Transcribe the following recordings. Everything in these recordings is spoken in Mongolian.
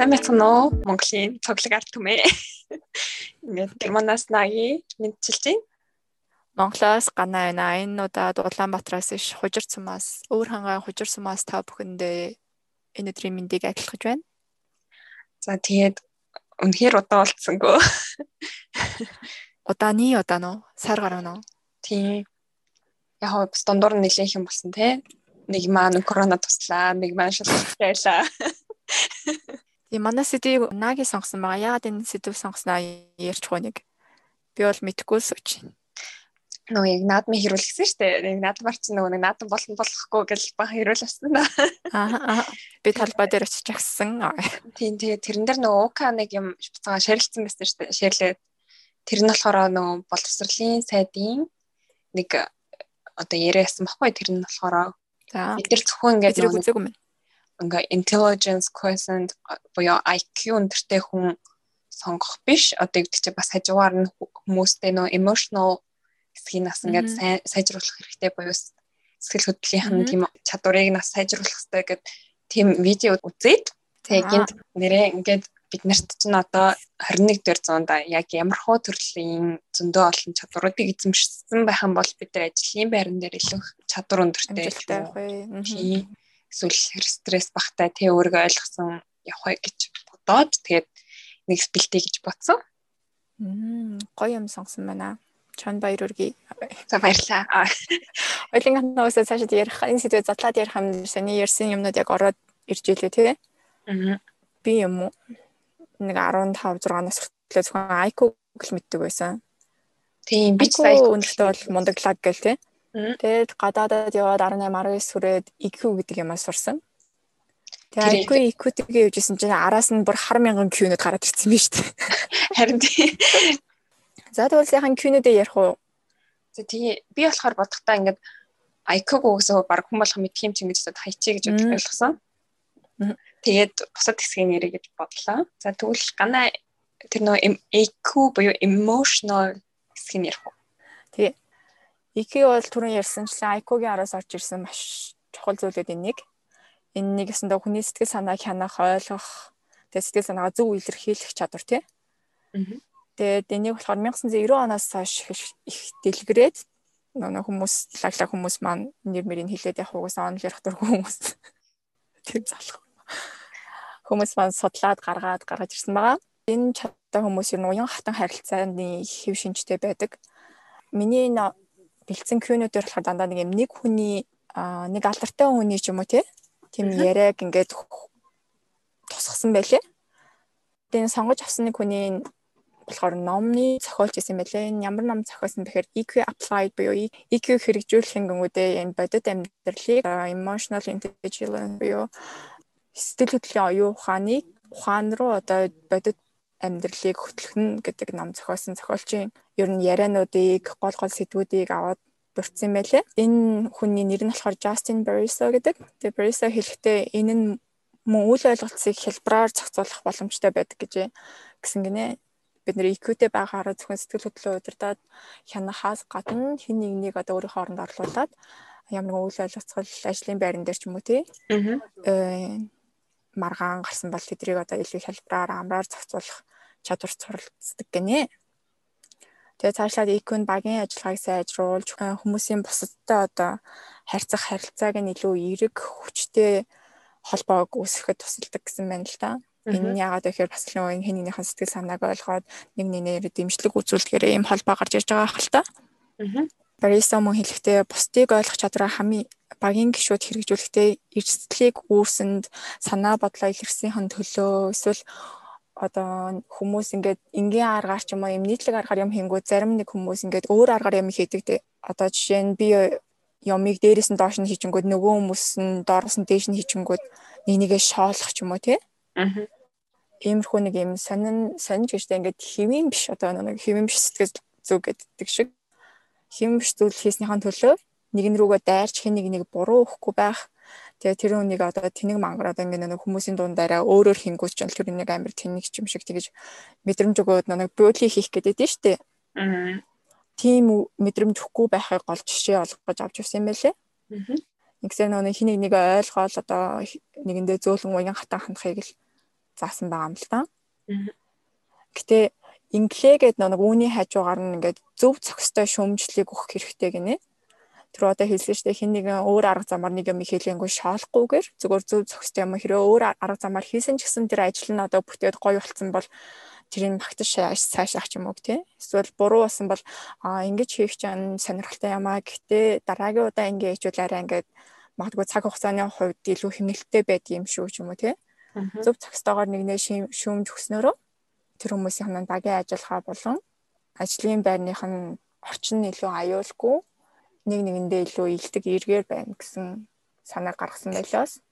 сайн байцгаана уу? Монголын цоглог ард түмээ. Ингээд Германаас наги мэдчилж байна. Монголоос ганаа байна. Энэ удаад Улаанбаатараас иш хужир цумаас өөр хангаан хужир цумаас та бүхэндээ энэ өдрийн мэндийг адилгаж байна. За тэгээд үнэхээр удаа болцсонгүй. Удааны удаа нөө сар гаруй нөө. Тийм. Яг бас дундуур нь нэлээх юм болсон те. Нэг маань корона туслаа, нэг маань шалгалт байлаа. Тийм манай сэдвийг наги сонгосон байгаа. Яагаад энэ сэдв сонгосноо ярьж нэг би бол мэдэхгүй л сууч. Нөгөө яг наадмын хэрүүлсэн шүү дээ. Нэг наадмар чинь нөгөө нэг наадам болно болохгүй гэж бахан хэрүүлсэн да. Аа би талбай дээр очиж агсан. Тийм тэгээ тэрэн дээр нөгөө УК нэг юм буцаага ширэлцсэн байсан шүү дээ. Ширлээ. Тэр нь болохоор нөгөө боловсролын сайдын нэг одоо яриасан баггүй тэр нь болохоор бид нар зөвхөн ингээд зэрэг үзээгүй юм ингээ intelligence quotient буюу IQ өндөртэй хүн сонгох биш. Одоо гэдэг чинь бас хажуугаар нь хүмүүстэй нөө emotional хэсгийг нас ингээд сайжруулах хэрэгтэй буюу сэтгэл хөдлөлийнх нь тийм чадварыг нас сайжруулах хэрэгтэй гэдэг тийм видео үзээд тэгээ гинт нэрээ ингээд бид нарт чинь одоо 21 дэх зуунд яг ямар хуу төрлийн зөндөө олон чадваруудыг эзэмшсэн байх юм бол бид нар ажлын байран дээр илүү чадвар өндөртэй байх эсвэл стресс багтай тий өөрийгөө ойлгосон явах гэж бодоод тэгээд нэг бэлтээ гэж бодсон. Мм гоё юм сонгосон байна. Чон баяр үргээ. За баярлаа. Ойлингийн нөөсөө цаашид ярих энэ сэдвээ задлаад ярих юм саний ярьсан юмнууд яг ороод ирж илээ тий. Аа. Би юм уу? Нэг 15 6 нас хүртэл зөвхөн IQ гэл мэддэг байсан. Тийм би сая өнөртөө бол мундаглаг гэл тий. Тэгээд гадаадад яваад 18 19 хүрээд EQ гэдэг юмаа сурсан. Тэгээд IQ EQ-тэйгээ явжсэн чинь араас нь бүр хар мянган Q-нүд гараад ирсэн биз дээ. Харин тий. За тэгвэл сайхан Q-нүдээ ярих уу? За тий би болохоор бодохдоо ингээд IQ-г үгсөө баг хүн болох мэдх юм чинь гэж хайчээ гэж ойлгосон. Тэгээд бусад хэсгийг нэрээ гэж бодлоо. За тэгвэл гана тэр нөө EQ буюу emotional хэсгийг ярих уу? Тэгээ EQ бол түрүүн ярьсанчлан IQ-гийн араас орж ирсэн маш чухал зүйлүүдийн нэг. Энэ нэг гэсэндээ хүний сэтгэл санааг хянах, ойлгох, тэгээ сэтгэл санаагаа зөв илэрхийлэх чадвар тий. Тэгээд энийг болохоор 1990 оноос хойш их дэлгэрээд нөгөө хүмүүс лаглаа хүмүүс маань нэр мэрийг хилээд явах угсаа онл ярих дургүй хүмүүс. Тэр залах. Хүмүүс маань судлаад гаргаад гаргаж ирсэн байгаа. Энэ чадтай хүмүүс ер нь уян хатан харилцааны хэв шинжтэй байдаг. Миний бэлдсэн Q-нүүдээр болохоор дандаа нэг юм нэг хүний нэг алдартай хүний ч юм уу тийм яриаг ингээд тусгасан байлээ. Тэгээ сонгож авсан нэг хүний болохоор номны зохиолч гэсэн байлээ. Энэ ямар ном зохиосон бэхээр EQ applied буюу EQ хэрэгжүүлэх гингүүдээ энэ бодит амьдралыг emotional intelligence буюу сэтгэл хөдлөлийн оюун ухааныг ухаан руу одоо бодит амьдралыг хөтлөхнө гэдэг ном зохиосон зохиолчийн ер нь яриануудыг гол гол сэдвүүдийг аваад дурдсан байлээ. Энэ хүний нэр нь болохоор Justin Barriso гэдэг. Тэгээ Barriso хэлэхдээ энэ нь мөн үйл ойлголцыг хэлбэраар зохицуулах боломжтой байдаг гэж гэсэн гинэ. Бид нэр IQ-тэй байгаараа зөвхөн сэтгэл хөдлөлөө удирдаад хянахаас гадна хин нэгнийг одоо өөрийнхөө оронд орлуулад ямар нэгэн үйл ойлголцол ажлын байран дээр ч юм уу тий. Аа маргаан гарсан бол тэдрийг одоо илүү хэлбэраар амраар зохицуулах чадвар суралцдаг гинэ. Тэгээ цаашлаад EQ-н багийн ажиллагааг сайжруулж хүмүүсийн бусадтай одоо харьцах харилцааг нь илүү эерэг хүчтэй холбоог үүсгэхэд тусалдаг гэсэн байна л да. Энэ нь яагаад гэхээр бас л нөгөө хин нэгнийхэн сэтгэл санааг ойлгоод нэг нэгнээр дэмжлэг үзүүлдгээрээ ийм холбоо гарч ирж байгаа хэл та. Бариса мөн хэлэхдээ бусдыг ойлгох чадвараа хамгийн багийн гişүүд хэрэгжүүлэхдээ эрсдлийг үүсэнд санаа бодлоо илэрхийлсэн төлөө эсвэл одоо хүмүүс ингээд энгийн аргаар ч юм уу юм нийтлэг аргаар юм хийнгүү зарим нэг хүмүүс ингээд өөр аргаар юм хийдэг те. Одоо жишээ нь би ямыг дээрээс нь доош нь хийчингүүд нөгөө хүмүүс нь доороос нь дээш нь хийчингүүд нэг нэгээ шоолох ч юм уу те. Аа иймэрхүү нэг юм сонин сониж гэжтэй ингээд хэвэн биш одоо нэг хэвэн биш сэтгэл зүг гэдэг шиг. Хэвэн биш зүйл хийснийхэн төлөө нэгэн рүүгээ дайрч хэн нэг нэг буруу өгөхгүй байх. Тэгээ тэр хүнийг одоо тэнэг мангараад ингээд нэг хүмүүсийн дундаараа өөрөөр хингүүч бол тэр нэг амар тэнэг ч юм шиг тэгэж мэдрэмж өгөөд нэг буудлыг хийх гэдэг дээ штэ. Аа. Тийм мэдрэмж өгөхгүй байхыг гол жишээ олгож авч ирсэн юм байлээ. Аа. Нэгсээр нөгөө хин нэг нэг ойлгоол одоо нэгэндээ зөөлөн уян хатан хандахыг л заасан байгаа юм л та. Гэтэ инглээ гэдэг нэг үүний хажуугаар нь ингээд зөв цогцтой шүүмжлэлийг өгөх хэрэгтэй гинэ. Тэр одоо хэлсэн дээ хин нэгэн өөр арга замаар нэг юм хэлэнгүү шаалахгүйгээр зөвхөн зөв цогцтой юм хэрэг өөр арга замаар хийсэн ч гэсэн тэр ажил нь одоо бүтээд гоё болцсон бол тэрийг магтаж сайшаах ч юм уу тий. Эсвэл буруу болсон бол аа ингэж хийх чинь сонирхолтой юм аа. Гэтэ дараагийн удаа ингэ хийжүүл арай ингээд магадгүй цаг хугацааны хувьд илүү хэмнэлттэй байдаг юм шүү ч юм уу тий. Зөв цагстайгаар нэгнээ шүүмж өгснөөрөө тэр хүмүүсийн ханаа багийн ажиллагаа болон ажлын байрных нь орчин нь илүү аюулгүй нэг нэгэндээ илүү илдэг эргээр байна гэсэн санаа гаргасан байлаас.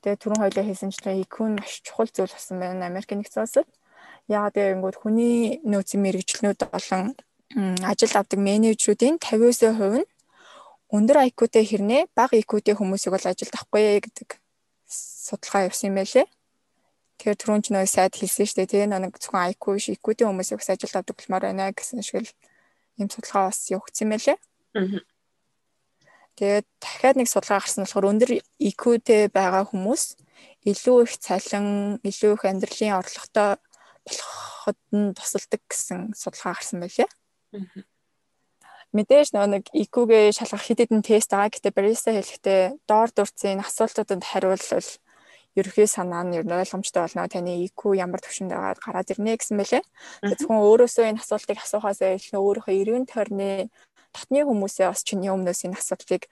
Тэгээ түрүүн хоёлоо хэлсэнчлэн IQ нь маш чухал зүйл болсон байна Америк нэгдсэн улсад. Яагаад гэвэл хүний нөөцийн мэрэгчлэнүүд болон ажил авдаг менежерүүдийн 50% нь өндөр IQ-тэй хэрнээ бага IQ-тэй хүмүүсийг бол ажилд авахгүй гэдэг судалгаа явсан юм байлээ. Тэгэхээр түрүүн ч нэг сайд хэлсэн шүү дээ. Тэгээ нэг зөвхөн IQ биш IQ-тэй хүмүүсийг ажилд авдаг болмоор байна гэсэн шиг л юм судалгаа бас явагдсан байлээ. Тэгээд дахиад нэг судалгаа гарсан болохоор өндөр IQ-тэй байгаа хүмүүс илүү их цалин, илүү их амьдралын орлоготой болоход нь тусалдаг гэсэн судалгаа гарсан байлээ. Мэдээж нэг IQ-гээ шалгах хэд хэдэн тест байгаа. Гэтэ бариста хэлэхдээ доор дурцын асуултуудад хариулвал ерөөхий санаа нь ер нь ойлгомжтой болно. Таны IQ ямар төвшөнд байгаад гараад ирнэ гэсэн мэлээ. Зөвхөн өөрөөсөө энэ асуултыг асуухаас илүү өөрийнхөө эрүүн тойрны татны хүмүүсээ бас чиний өмнөөс энэ асуудлыг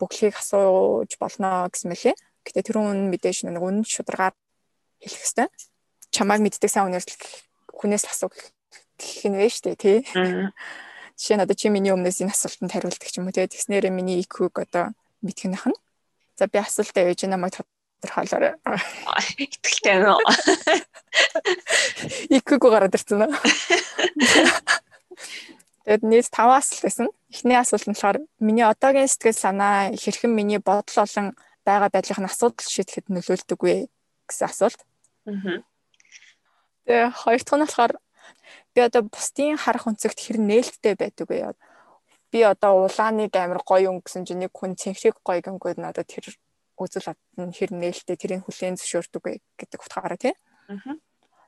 бүглийг асууж болно гэсэн мэлээ. Гэтэ тэр үн мэдээж нэг үнэн шударгаар хэлэх хэвээр. Чамайг мэддэг сайн үнээр хүнээс асуух гэх нь вэ штэ тий. Жишээ нь одоо чи миний өмнөөс энэ асуултанд хариулдаг ч юм уу тий. Тэгснээр миний IQ-г одоо мэдгэнийх нь. За би асуултаа явж намайг тодорхойлоорой. Итгэлтэй байна уу? IQ-г гараад ирсэн үү? Тэгээд нийт 5 асуулт байсан. Эхний асуулт нь болохоор миний одоогийн сэтгэл санаа хэрхэн миний бодол болон байгаа байдлын асуудал шийдэхэд нөлөөлдөг вэ гэсэн асуулт. Аа. Тэгээ хоёр дахь нь болохоор би одоо бусдын харах өнцөгт хэрэг нээлттэй байдаг вэ? Би одоо улааныг амар гоё өнгөсөн чинь нэг хүн цэнхрийг гоё гингүүд одоо тэр үзэл бод нь хэрэг нээлттэй тэрийг хүлээн зөвшөөрдөг гэдэг утгаараа тий. Аа.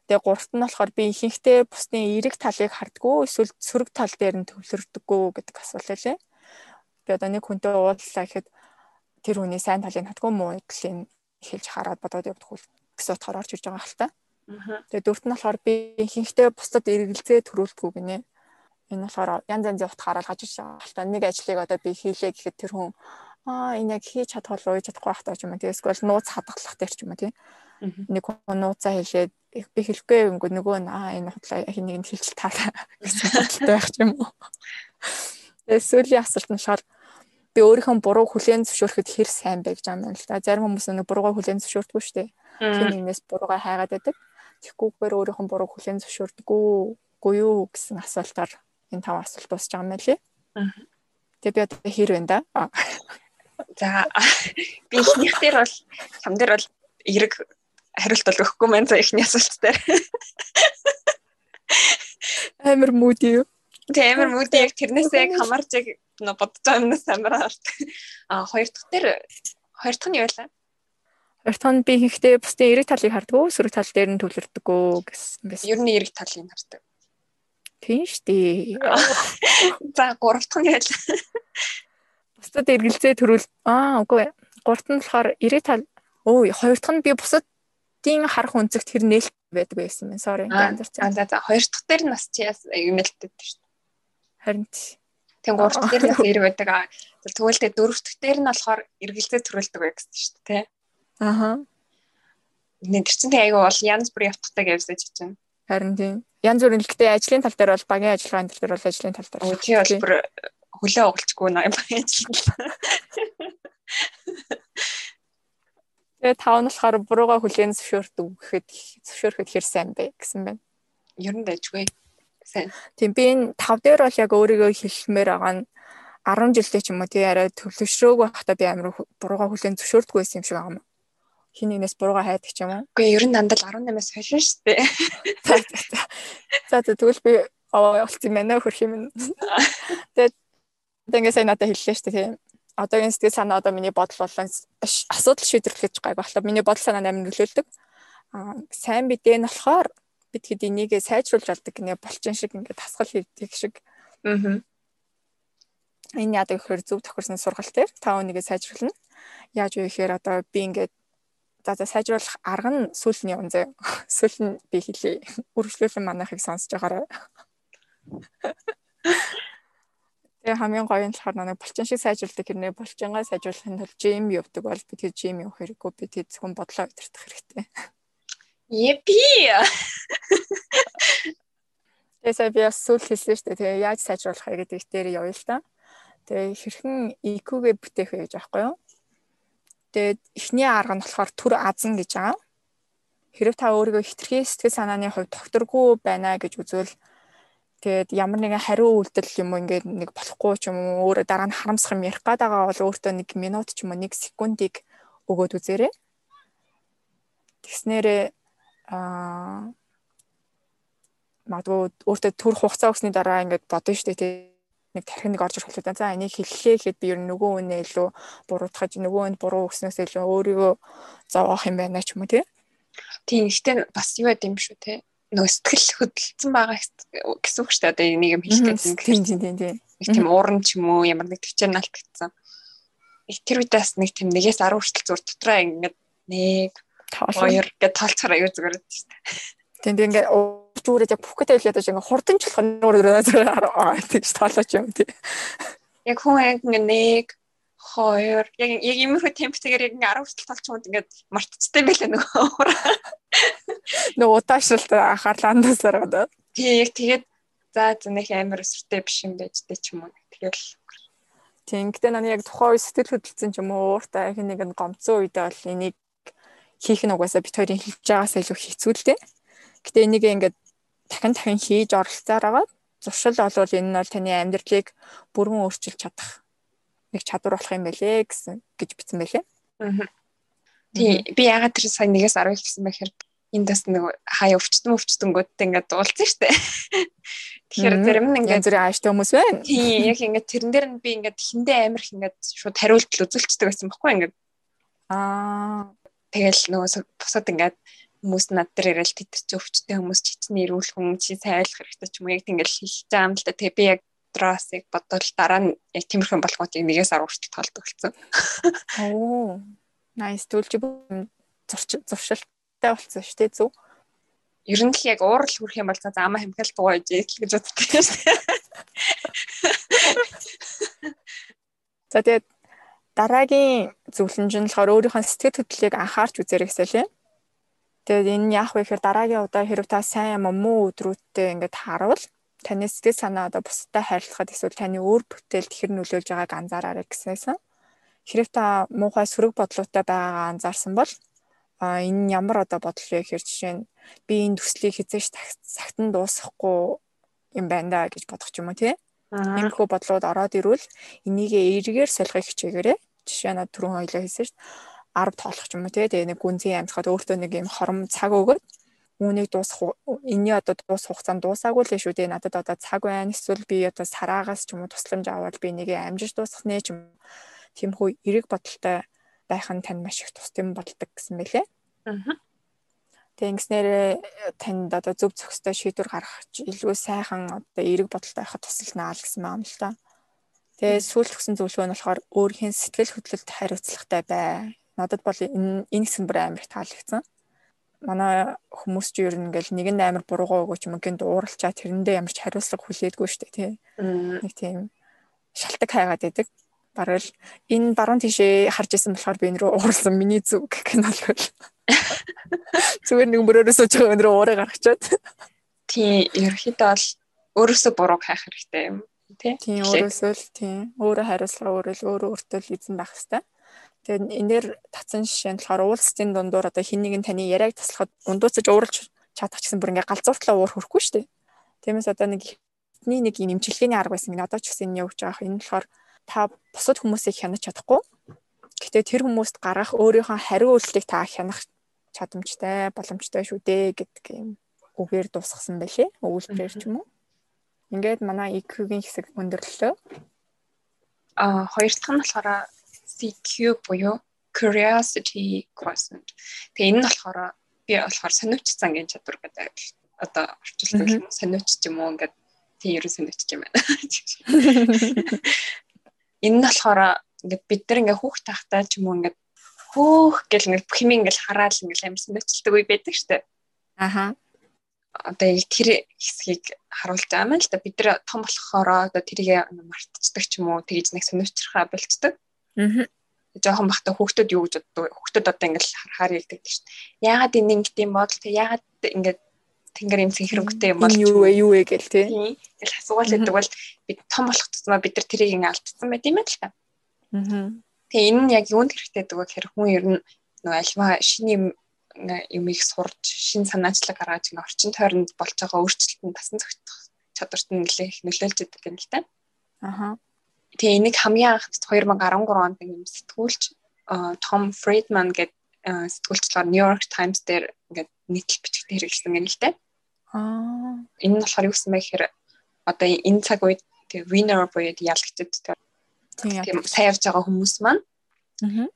Тэгээ гуравт нь болохоор би ихэнхдээ бусдын эрэг талыг хардггүй эсвэл сөрөг тал дээр нь төвлөрдөггүй гэдэг асуулт байлээ. Би одоо нэг хүнтэй уулзлаа гэхэд тэр хүний сайн талыг хатгүй муу талыг эхэлж хараад бодоод явдаг хүл гэсэн утгаар орж ирж байгаа хэл та. Тэгээ дөрөвт нь болохоор би ихэнхдээ бусдад эргэлзээ төрүүлдэггүй гинэ. Энэ болохоор янз янзын утгаараа гаж ирж байгаа хэл та. Нэг ажлыг одоо би хийлээ гэхэд тэр хүн аа энэ яг хийж чадах болов уу чадахгүй байх таа ч юм уу. Тэгээс эсвэл нууц хадгалах дээр ч юм уу тийм. Нэг хүн нууцаа хэлээд би хэлэхгүй юм нөгөө аа энэ хутлаа хин нэг нь хэлж таалаа гэсэн бодолтой байх юм уу. Тэгээ сүүлийн асуулт нь шал би өөрийнхөө буруу хүлээн зөвшөөрөхөд хэр сайн бэ гэж юм л да. Зарим хүмүүс нэг буруугаа хүлээн зөвшөөрдөггүй шүү дээ. Хин нэгнээс буруугаа хайгаад байдаг. Тэгэхгүйгээр өөрийнхөө буруу хүлээн зөвшөөрдөггүй үгүй юу гэсэн асуултаар энэ тав асуулт дуусч байгаа юм байна лээ. Тэгээ би одоо хэр вэ да? За би ихнийх дээр бол чам дээр бол эрэг хариулт бол өгөхгүй маань за ихний асуулт дээр. Амар мүди юу? Тэ амар мүди яг тэрнээсээ яг хамаарч яг бодож байгаа юмнаас амар арт. А хоёр дахь дээр хоёр дахь нь юу вэ? Хоёр дахь нь би ихтэй бусдын эрэг талыг хардггүй, сөрөг тал дээр нь төвлөрдөггүй гэсэн байсан. Ер нь эрэг талыг хардаг. Тийм шүү дээ. За гурав дахь нь вэ? Бусдад эргэлзээ төрүүл. Аа, үгүй. Дахь нь болохоор эрэг тал Өө, хоёр дахь нь би бусдын харах үнцэгт тэр нээлт байдаг байсан байна. Sorry. Аа за за хоёр дахь дээр нас чи яс нээлттэй шүү дээ. Харин тий. Тэг гурав дахь дээр нас эрг байдаг. Тэгвэл тэг дөрөв дахь дээр нь болохоор эргэлзээ төрүүлдэг байх гэсэн шүү дээ. Аха. Нэг чинь тэг айгу бол янз бүр явтахтай гэвсэж чинь. Харин тий. Янз бүрийн хэлэхдээ ажлын тал дээр бол багийн ажиллагааны тал дээр бол ажлын тал дээр. Өө чи бол бүр хөлөө угалчгүй наа багийн ажиллагаа. Тэгээ тав нь болохоор бурууга хүлээн зөвшөөрдөг гэхэд зөвшөөрөхөд хэр сайн бэ гэсэн байна. Ер нь дайжгүй. Сайн. Тийм би энэ тав дээр бол яг өөрийгөө хэлмээр байгаа нь 10 жилдээ ч юм уу тий арай төвлөшрөөг байхдаа би амар бурууга хүлээн зөвшөөрдөг байсан юм шиг байгаа юм. Хин нэгнээс бурууга хайдаг ч юм уу. Үгүй ер нь дандаа 18-аас хойш шүү дээ. За тэгвэл би аваа явуулсан байна хөрх юм. Тэгээд ингээд сайн надад хэллээ шүү дээ тий одоогийн сэтгэл санаа одоо миний бодол болон асуудал шийдвэрлэх гэж гайг болохоор миний бодол санаа амин нөлөөлдөг. сайн бидээ нь болохоор бид хэд энийг сайжруулж алдаг гинэ болчин шиг ингээд тасгал хийдэг шиг. Аа. Энэ яадаг гэхээр зөв тохирсон сургалт дээр та өнийгөө сайжруулна. Яаж вэ гэхээр одоо би ингээд за за сайжруулах арга нь сүүл нь явна заяа. Сүүл нь би хэлээ. Үргэлжлүүлэн манайхыг сонсож байгаарай. Тэгээ хамгийн гоё нь болохоор нэг булчин шиг сайжруулдаг хэрнээ булчингаа сайжруулахын тулд жим явдаг бол би тэр жим явах хэрэггүй би тэр зөвхөн бодлоо удирдах хэрэгтэй. Епи. Тэсээ би бас сүүл хэлсэн шүү дээ. Тэгээ яаж сайжруулах вэ гэдэг дээр явъя л та. Тэгээ хэрхэн IQ-гээ бүтээх вэ гэж аахгүй юу? Тэгээд эхний арга нь болохоор төр азан гэж байгаа. Хэрэг та өөрийгөө хитрхи сэтгэл санааны хувьд докторгүй байна гэж үзвэл Тэгээд ямар нэгэн хариу үйлдэл юм ингээд нэг болохгүй ч юм уу өөрөө дараа нь харамсах юм ярих гээд байгаа бол өөртөө нэг минут ч юм уу нэг секундыг өгөөд үзээрэй. Тэгснээрээ аа магадгүй өөртөө төр хугацаа өгсөний дараа ингээд бодно шүү дээ тий нэг тархи нэг орж ирэх хэрэгтэй. За энийг хэллээ гэхэд би ер нь нөгөө үнэ илүү буруутгаж нөгөө үнд буруу өгснөөс илүү өөрийгөө зовоох юм байна ч юм уу тий. Тийм ихтэй бас юу байд юм шүү тий нөгөө сэтгэл хөдлөлтсөн байгаа гэсэн үг шүү дээ. Одоо нэг юм хэлэх гэсэн. Тийм тийм тийм тийм. Тийм уурн ч юм уу ямар нэг төвчээр наалтгдсан. Тэр үедээс нэг тийм нэгээс 10 хүртэл зур дотроо ингээд нэг хоёр гэж тоолцохоор аюу зүгээр байдаг шүү дээ. Тийм тийм ингээд зүрээ яг бүхтэй хэлээд байгаа ингээд хурданчлах нуур зүгээр аа тэгж тоолооч юм тий. Яг хүн ингээд нэг хоёр яг яг иймэрхүү темптэйгээр яг ингээ 10 хүртэл толч юмд ингээд мартцтай байлаа нөгөө. Нөгөө удаашралт анхаарлаа андасаар гадаа. Тий яг тэгээд за нэг амар өсвөртэй биш юм байж тээ ч юм уу. Тэгэл Тийм гэтээ наны яг тухайн үе сэтгэл хөдлөлтсөн ч юм уу ууртай хин нэг гомцсон үедээ бол энийг хийх нь угаасаа бит хоёрын хэлж байгаас илүү хэцүү л дээ. Гэтээ энийг ингээд дахин дахин хийж оролцоор байгаа. Зуршил олвол энэ нь бол таны амьдралыг бүрэн өөрчилж чадах нэг чадвар болох юм байлээ гэсэн гэж бичсэн байлээ. Тий би ягаад тэр сайн нэгээс 10 гэсэн бэхээр энд бас нэг хаяа өвчтөн өвчтөнгөдтэй ингээд дуулсан штэ. Тэгэхээр зарим нь ингээд зэрэг ааштай хүмүүс байна. Тий яг ингээд тэрэн дээр нь би ингээд хиндэ амирх ингээд шууд хариултал үзүүлчихдэг байсан байхгүй ингээд. Аа тэгэл нөгөө бусад ингээд хүмүүс над дээр ирэл тэтэр чи өвчтэй хүмүүс чи чинь ирүүл хүн чи сайн ойлгох хэрэгтэй ч юм уу яг тийм ингээд хэлж байгаа юм л да. Тэгээ би яг дотроос яг бодвол дараа нь яг тиймэрхэн болгоотыг нэгээс 10 хүртэл тоолдог болсон. Оо. Nice түлж зуршилтай болсон шүү дээ зөв. Ер нь л яг уурал хүрэх юм бол за амаа хэмхэл тугааж ижил гэж боддог шүү дээ. За тэгээд дараагийн зөвлөмж нь болохоор өөрийнхөө сэтгэл хөдлөлийг анхаарч үзээрэй гэсэн лээ. Тэгээд энэ яах вэ гэхээр дараагийн удаа хэрэг та сайн юм муу өдрүүтээ ингээд харавал таны сэтгэл санаа одоо бусдад хайрлахад эсвэл таны өөр бүтээлд хэр нөлөөлж байгааг анзаараарай гэсэнсэн. Хэрэг та муухай сөрөг бодлоотой байгаагаа анзаарсан бол а энэ ямар одоо бодол вэ гэхээр жишээ нь би энэ төслийг хизээш цагтан дуусгахгүй юм байна да гэж бодох юм уу тий. Иймэрхүү бодлоод ороод ирвэл энийг эргээр солихыг хичээгээрэй. Жишээ нь түрүүн хоёлоо хэлсэн шүү дээ 10 тоолох юм уу тий. Тэгээ нэг гүнзгий амьсгаад өөртөө нэг юм хором цаг өгөөд үүнийг дуусах энэний одоо дуусах хугацаанд дуусаагүй л шүү дээ. Надад одоо цаг байна. Эсвэл би одоо сараагаас ч юм уу тусламж аваад би энийг амжиж дуусгах нэ ч юм. Тиймхүү эрэг бодолтой байх нь тань маш их тус юм болдог гэсэн мэлээ. Аа. Тэнгснээр танд одоо зөв зохистой шийдвэр гаргах илүү сайхан одоо эрэг бодолтой байхад тусалнаа л гэсэн юм л та. Тэгээ сүүлд өгсөн зөвлөгөө нь болохоор өөрхийн сэтгэл хөдлөлт хариуцлагатай бай. Надад бол энэ энэ хэсэг бүр амар их таалагдсан манай хүмүүс ч ер нь ингээл нэгэнд амар буруугаа өгөөч юм гинт ууралчаа тэрэндээ ямар ч хариуцлага хүлээдгүй шүү дээ тий. Нэг тийм шалтак хайгаад идэг. Бараг л энэ баруун тишээ харж исэн болохоор би энэ рүү ууралсан миний зүг гэх нь бол зүгээр нэг мөрөөрөө сууж байгаа өнрөө уураа гаргачаад. Тий, ерөөхдөө бол өөрөөсөө бурууг хайх хэрэгтэй юм тий. Тий, өөрөөсөө л тий. Өөрөө хариуцлага өөрөө л өөрөө өөртөө л эзэн байх хэрэгтэй. Тэгээд энэ дээр татсан жишээ нь болохоор уулзтын дундуур одоо хин нэг нь таны яриаг таслахад ундууцаж ууралж чадах гэсэн бүр ингээ галзууртлаа уур хөрөхгүй шүү дээ. Тиймээс одоо нэг хитний нэг юм имчилгээний арга байсан. Одоо ч гэсэн энэ явж байгаа. Энэ болохоор та бусад хүмүүсийг хянаж чадахгүй. Гэтэ тэр хүмүүст гаргах өөрийнхөө хариу үйлчлэгийг та хянах чадамжтай, боломжтой шүү дээ гэдэг юм үгээр дуусгасан байлээ. Өгүүлбэрээр ч юм уу. Ингээд манай IQ-гийн хэсэг өндөрлөлөө. А хоёр дахь нь болохоор CQ буюу curiosity quotient. Тэгээ энэ нь болохоор би болохоор сониуч зангийн чадвар гэдэг одоо орчуулдаг юм сониуч ч юм уу ингээд тийм ерөн сониуч юм байна. Энэ нь болохоор ингээд бид нар ингээд хүүхд тахтаа ч юм уу ингээд хөөх гэл ингээд бүх юм ингээд хараад ингээд амар сониучилдаг үе байдаг штэ. Аха. Одоо тэр хэсгийг харуулж байгаа юм л да бид нар том болохоор одоо тэрийг мартчихдаг ч юм уу тэгж нэг сониучрахаа болцдог. Аа жоохон бахта хүүхдүүд юу гэж боддог хүүхдүүд одоо ингээл харахаар хэлдэг шүү дээ. Яагаад энэ ингэдэм юм бол тэг яагаад ингээд тэнгэр юм синхронгтэй юм бол юу вэ юу вэ гэл тий. Тэгэл асуугаал гэдэг бол бид том болох тусмаа бид нар тэрийг ингээ алдсан байт юм байна л та. Аа. Тэгээ энэ нь яг юунд хэрэгтэй гэдэг вэ гэхээр хүн ер нь нөгөө альва шиний юм их сурж шин санаачлаг гаргаж ингээ орчин тойронд болж байгаа өөрчлөлтөнд тасан зохицох чадварт нь нэлээд их нөлөөлж идэг юм л та. Аха. Тэгээ энийг хамгийн анх 2013 онд нэг юм сэтгүүлч Том Фридман гэдэг сэтгүүлчлэр New York Times дээр ингээд нийтлэл бичгтээ хэрэглэсэн юм л дээ. Аа. Энэ нь болохоор юу гэсэн бэ гэхээр одоо энэ цаг үед winner буюу ялагчд тийм сайн явж байгаа хүмүүс маань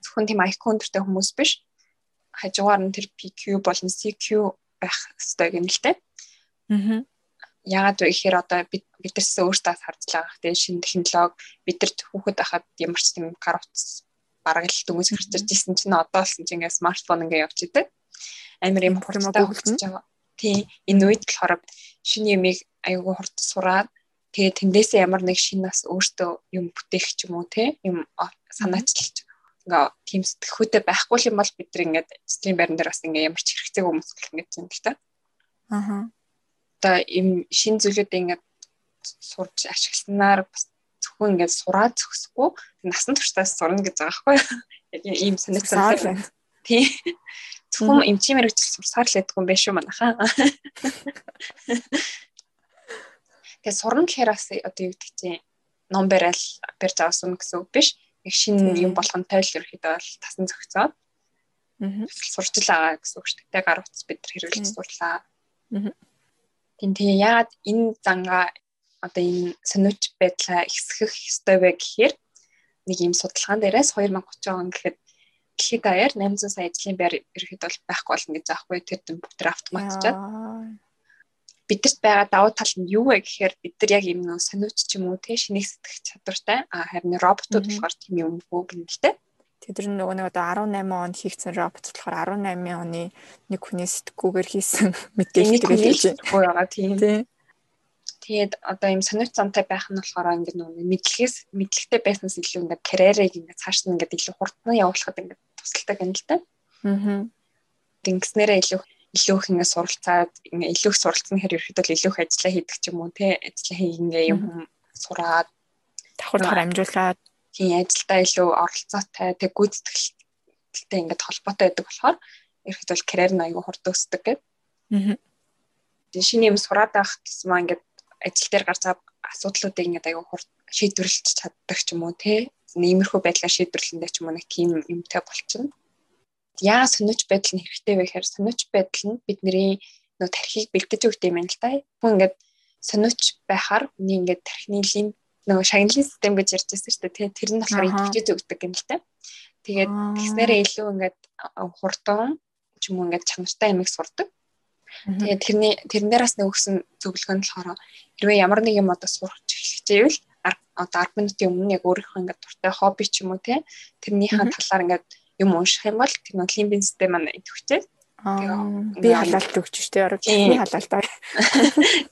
зөвхөн тийм IQ өндөртэй хүмүүс биш. Хажуугаар нь тэр PQ болон CQ байх ёстой юм л дээ. Аа яагаад вэ гэхээр одоо бид бидэрс өөртөө харж байгаа хэрэг шинэ технологи бидэрт хүүхэд байхад ямар ч тийм гар утас бараг л дүнс гарч ирсэн чинь одоо болсон чинь ингээ смартфон ингээ явж идэг. Амар юм хурдтай хөгжиж байгаа. Тийм энэ үед болохоор шинэ юмыг аягүй хурд сураад тэгээ тэндээсээ ямар нэг шинэ нас өөртөө юм бүтээх ч юм уу те юм санаачлалж ингээ тийм сэтгэхүйтэй байхгүй юм бол бид нар ингээд стрим байран дээр бас ингээ ямар ч хэрэгцээ хүмүүс ингээд юм л та. Аа одоо им шин зүйлүүд ингээд сурж ашигласнаар бас зөвхөн ингээд сураад зөксөхгүй насан туршдаас сурна гэж байгаа байхгүй яг ийм санагдсан. Тий. Зөвхөн эмчийн мэрэгжил сурсаар л ядгүй юм байна шүү манайхаа. Тэгээ сурна гэхээр бас одоо юу гэдэг чинь ном барайл барьж авсан гэсэн үг биш. Яг шинэ юм болгонтой л ерөөхдөө бол тасан зохицоод сурч л байгаа гэсэн үг шүү дээ. Гар утас бид хэрэглэж сурлаа. Аа Тийм тэгээ яагаад энэ зангаа одоо энэ сониуч байдлаа ихсгэх ёстой вэ гэхээр нэг ийм судалгаан дээрээс 2030 он гэхэд дэлхийд даяар 800 сая ажлын байр ерхэд бол байхгүй болно гэж аахгүй. Тэр дэм бүгд автоматжаад бидэрт байгаа давуу тал нь юу вэ гэхээр бид нар яг ийм нөө сониуч ч юм уу те шинийг сэтгэх чадвартай а харин роботууд болохоор тийм юм уу гэнэлтэй. Тэд нар нөгөө нэг одоо 18 онд хийгдсэн робот болохоор 18 оны нэг хүний сэтгүүгээр хийсэн мэдээлэл гэж байгаа тийм. Тэгээд одоо ийм сониуч замтай байх нь болохоор ингээд нөгөө мэдлэгээс мэдлэгтэй байснаас илүү ингээд карьерийг ингээд цааш нь ингээд илүү хурдан явуулахад ингээд тусалдаг юм л та. Аа. Тэнгиснээрээ илүү илүү их ингээд суралцаад ингээд илүү их суралцсан хэрэг бол илүү их ажиллаа хийдэг ч юм уу те ажиллаа хий ингээд юм сураад давхар давхар амжуулаад тийм ажилдаа илүү оролцоотой тэг гүйцэтгэлтэй ингээд холбоотой байдаг болохоор ерхэд бол карьер нь аягүй хурд өсдөг гэдэг. Аа. Шинэ юм сураад байх гэсэн маа ингээд ажил дээр гарч асуудлуудыг ингээд аягүй хурд шийдвэрлэж чаддаг ч юм уу те. Иймэрхүү байдлаар шийдвэрлэндээ ч юм уу нэг тийм юмтай болчихно. Яа сониуч байдал нь хэрэгтэй вэ гэхээр сониуч байдал нь бидний нөө тархийг бэлдэж өгдөг юм байна л да. Хүн ингээд сониуч байхаар хүний ингээд тархины лимб нөгөө шагналын систем гэж ярьж байсан шүү дээ. Тэр нь болохоор идэвхжиж өгдөг юм л та. Тэгээд тэгснээрээ илүү ингээд хурдан ч юм уу ингээд чанартай ямиг сурдаг. Тэгээд тэрний тэрнээраас нөгсөн зөвлөгөө нь болохоор хэрвээ ямар нэг юм одоо сурах эхлэжээвэл одоо 10 минутын өмнө яг өөрийнхөө ингээд дуртай хобби ч юм уу те тэрнийхээ талаар ингээд юм унших юм бол тэр нэг лимбийн систем маань идэвхжээ. Би халаалт өгч штэ орог. Би халаалт.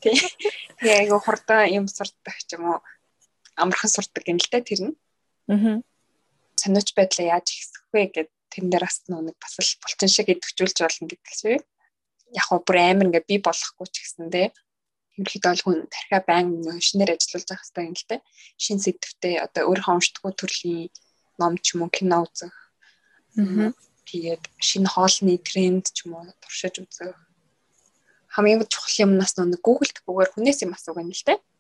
Тий. Тэгээ айгу хурдан юм сурдаг ч юм уу амархан сурдаг юм л та тэр нь. Аа. Санууч байдлаа яаж ихсэх вэ гэд тэрэн дээр бас нэг бас л булчин шиг идэвхжүүлж болно гэдэг чинь. Яг гоо бүр амар ингээ би болохгүй ч гэсэндээ ерөнхийдөө бол хүн тархиа байн шинээр ажиллаж явах хэрэгтэй юм л та. Шин сэдвтэй одоо өөрийнхөө уншдаггүй төрлийн ном ч юм уу кино үзэх. Аа. Тэгээд шинэ хоолны тренд ч юм уу туршиж үзэх. Хамгийн чухал юмнаас нэг Google дэггээр хүнээс юм асуух юм л та. Аа.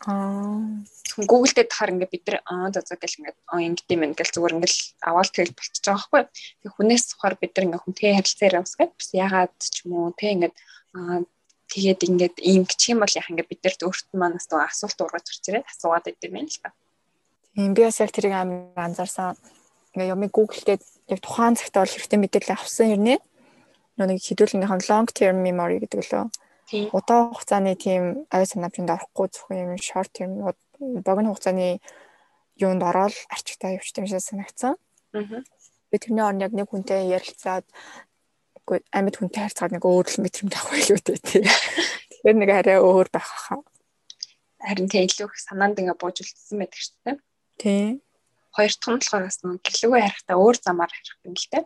Google дээр тахаар ингээд бид нар аа за за гэл ингээд аа ингээд юм ингээл зүгээр ингээл аваад тэгэл болчихж байгаа байхгүй. Тэг хүнээс сухаар бид нар ингээд хүнтэй харилцаараа усгаад бас ягаад ч юм уу те ингээд аа тэгээд ингээд ийм гिच юм бол яах ингээд бид нарт өөртөө манаас тоо асуулт ургаж гарч ирээд асуугаад идэм юм л та. Тийм би бас яг тэрийг амар анзаарсан. Ингээд юм Google дээр яг тухайн цагт бол хэрэгтэй мэдээлэл авсан юм нэ. нэг хэдүүлгийнхэн long term memory гэдэг лөө. Удаан хугацааны тийм ой санамжинд орохгүй зөвхөн юм short term богино хугацааны юунд ороод арчигтай явчихсан юм шиг санагдсан. Би тэрний орн яг нэг хүнтэй ярилцаад үгүй амьд хүнтэй харьцаад нэг өөр л мэдрэмж авах байлгүй тий. Тэгэхээр нэг арай өөр байх хаа. Харин тий илүү их санаанд ингээ бууж үлдсэн байдаг шүү дээ. Тий. Хоёр дахь нь болохоор бас нэг гэлэгүй харихтаа өөр замаар харих юм л дээ.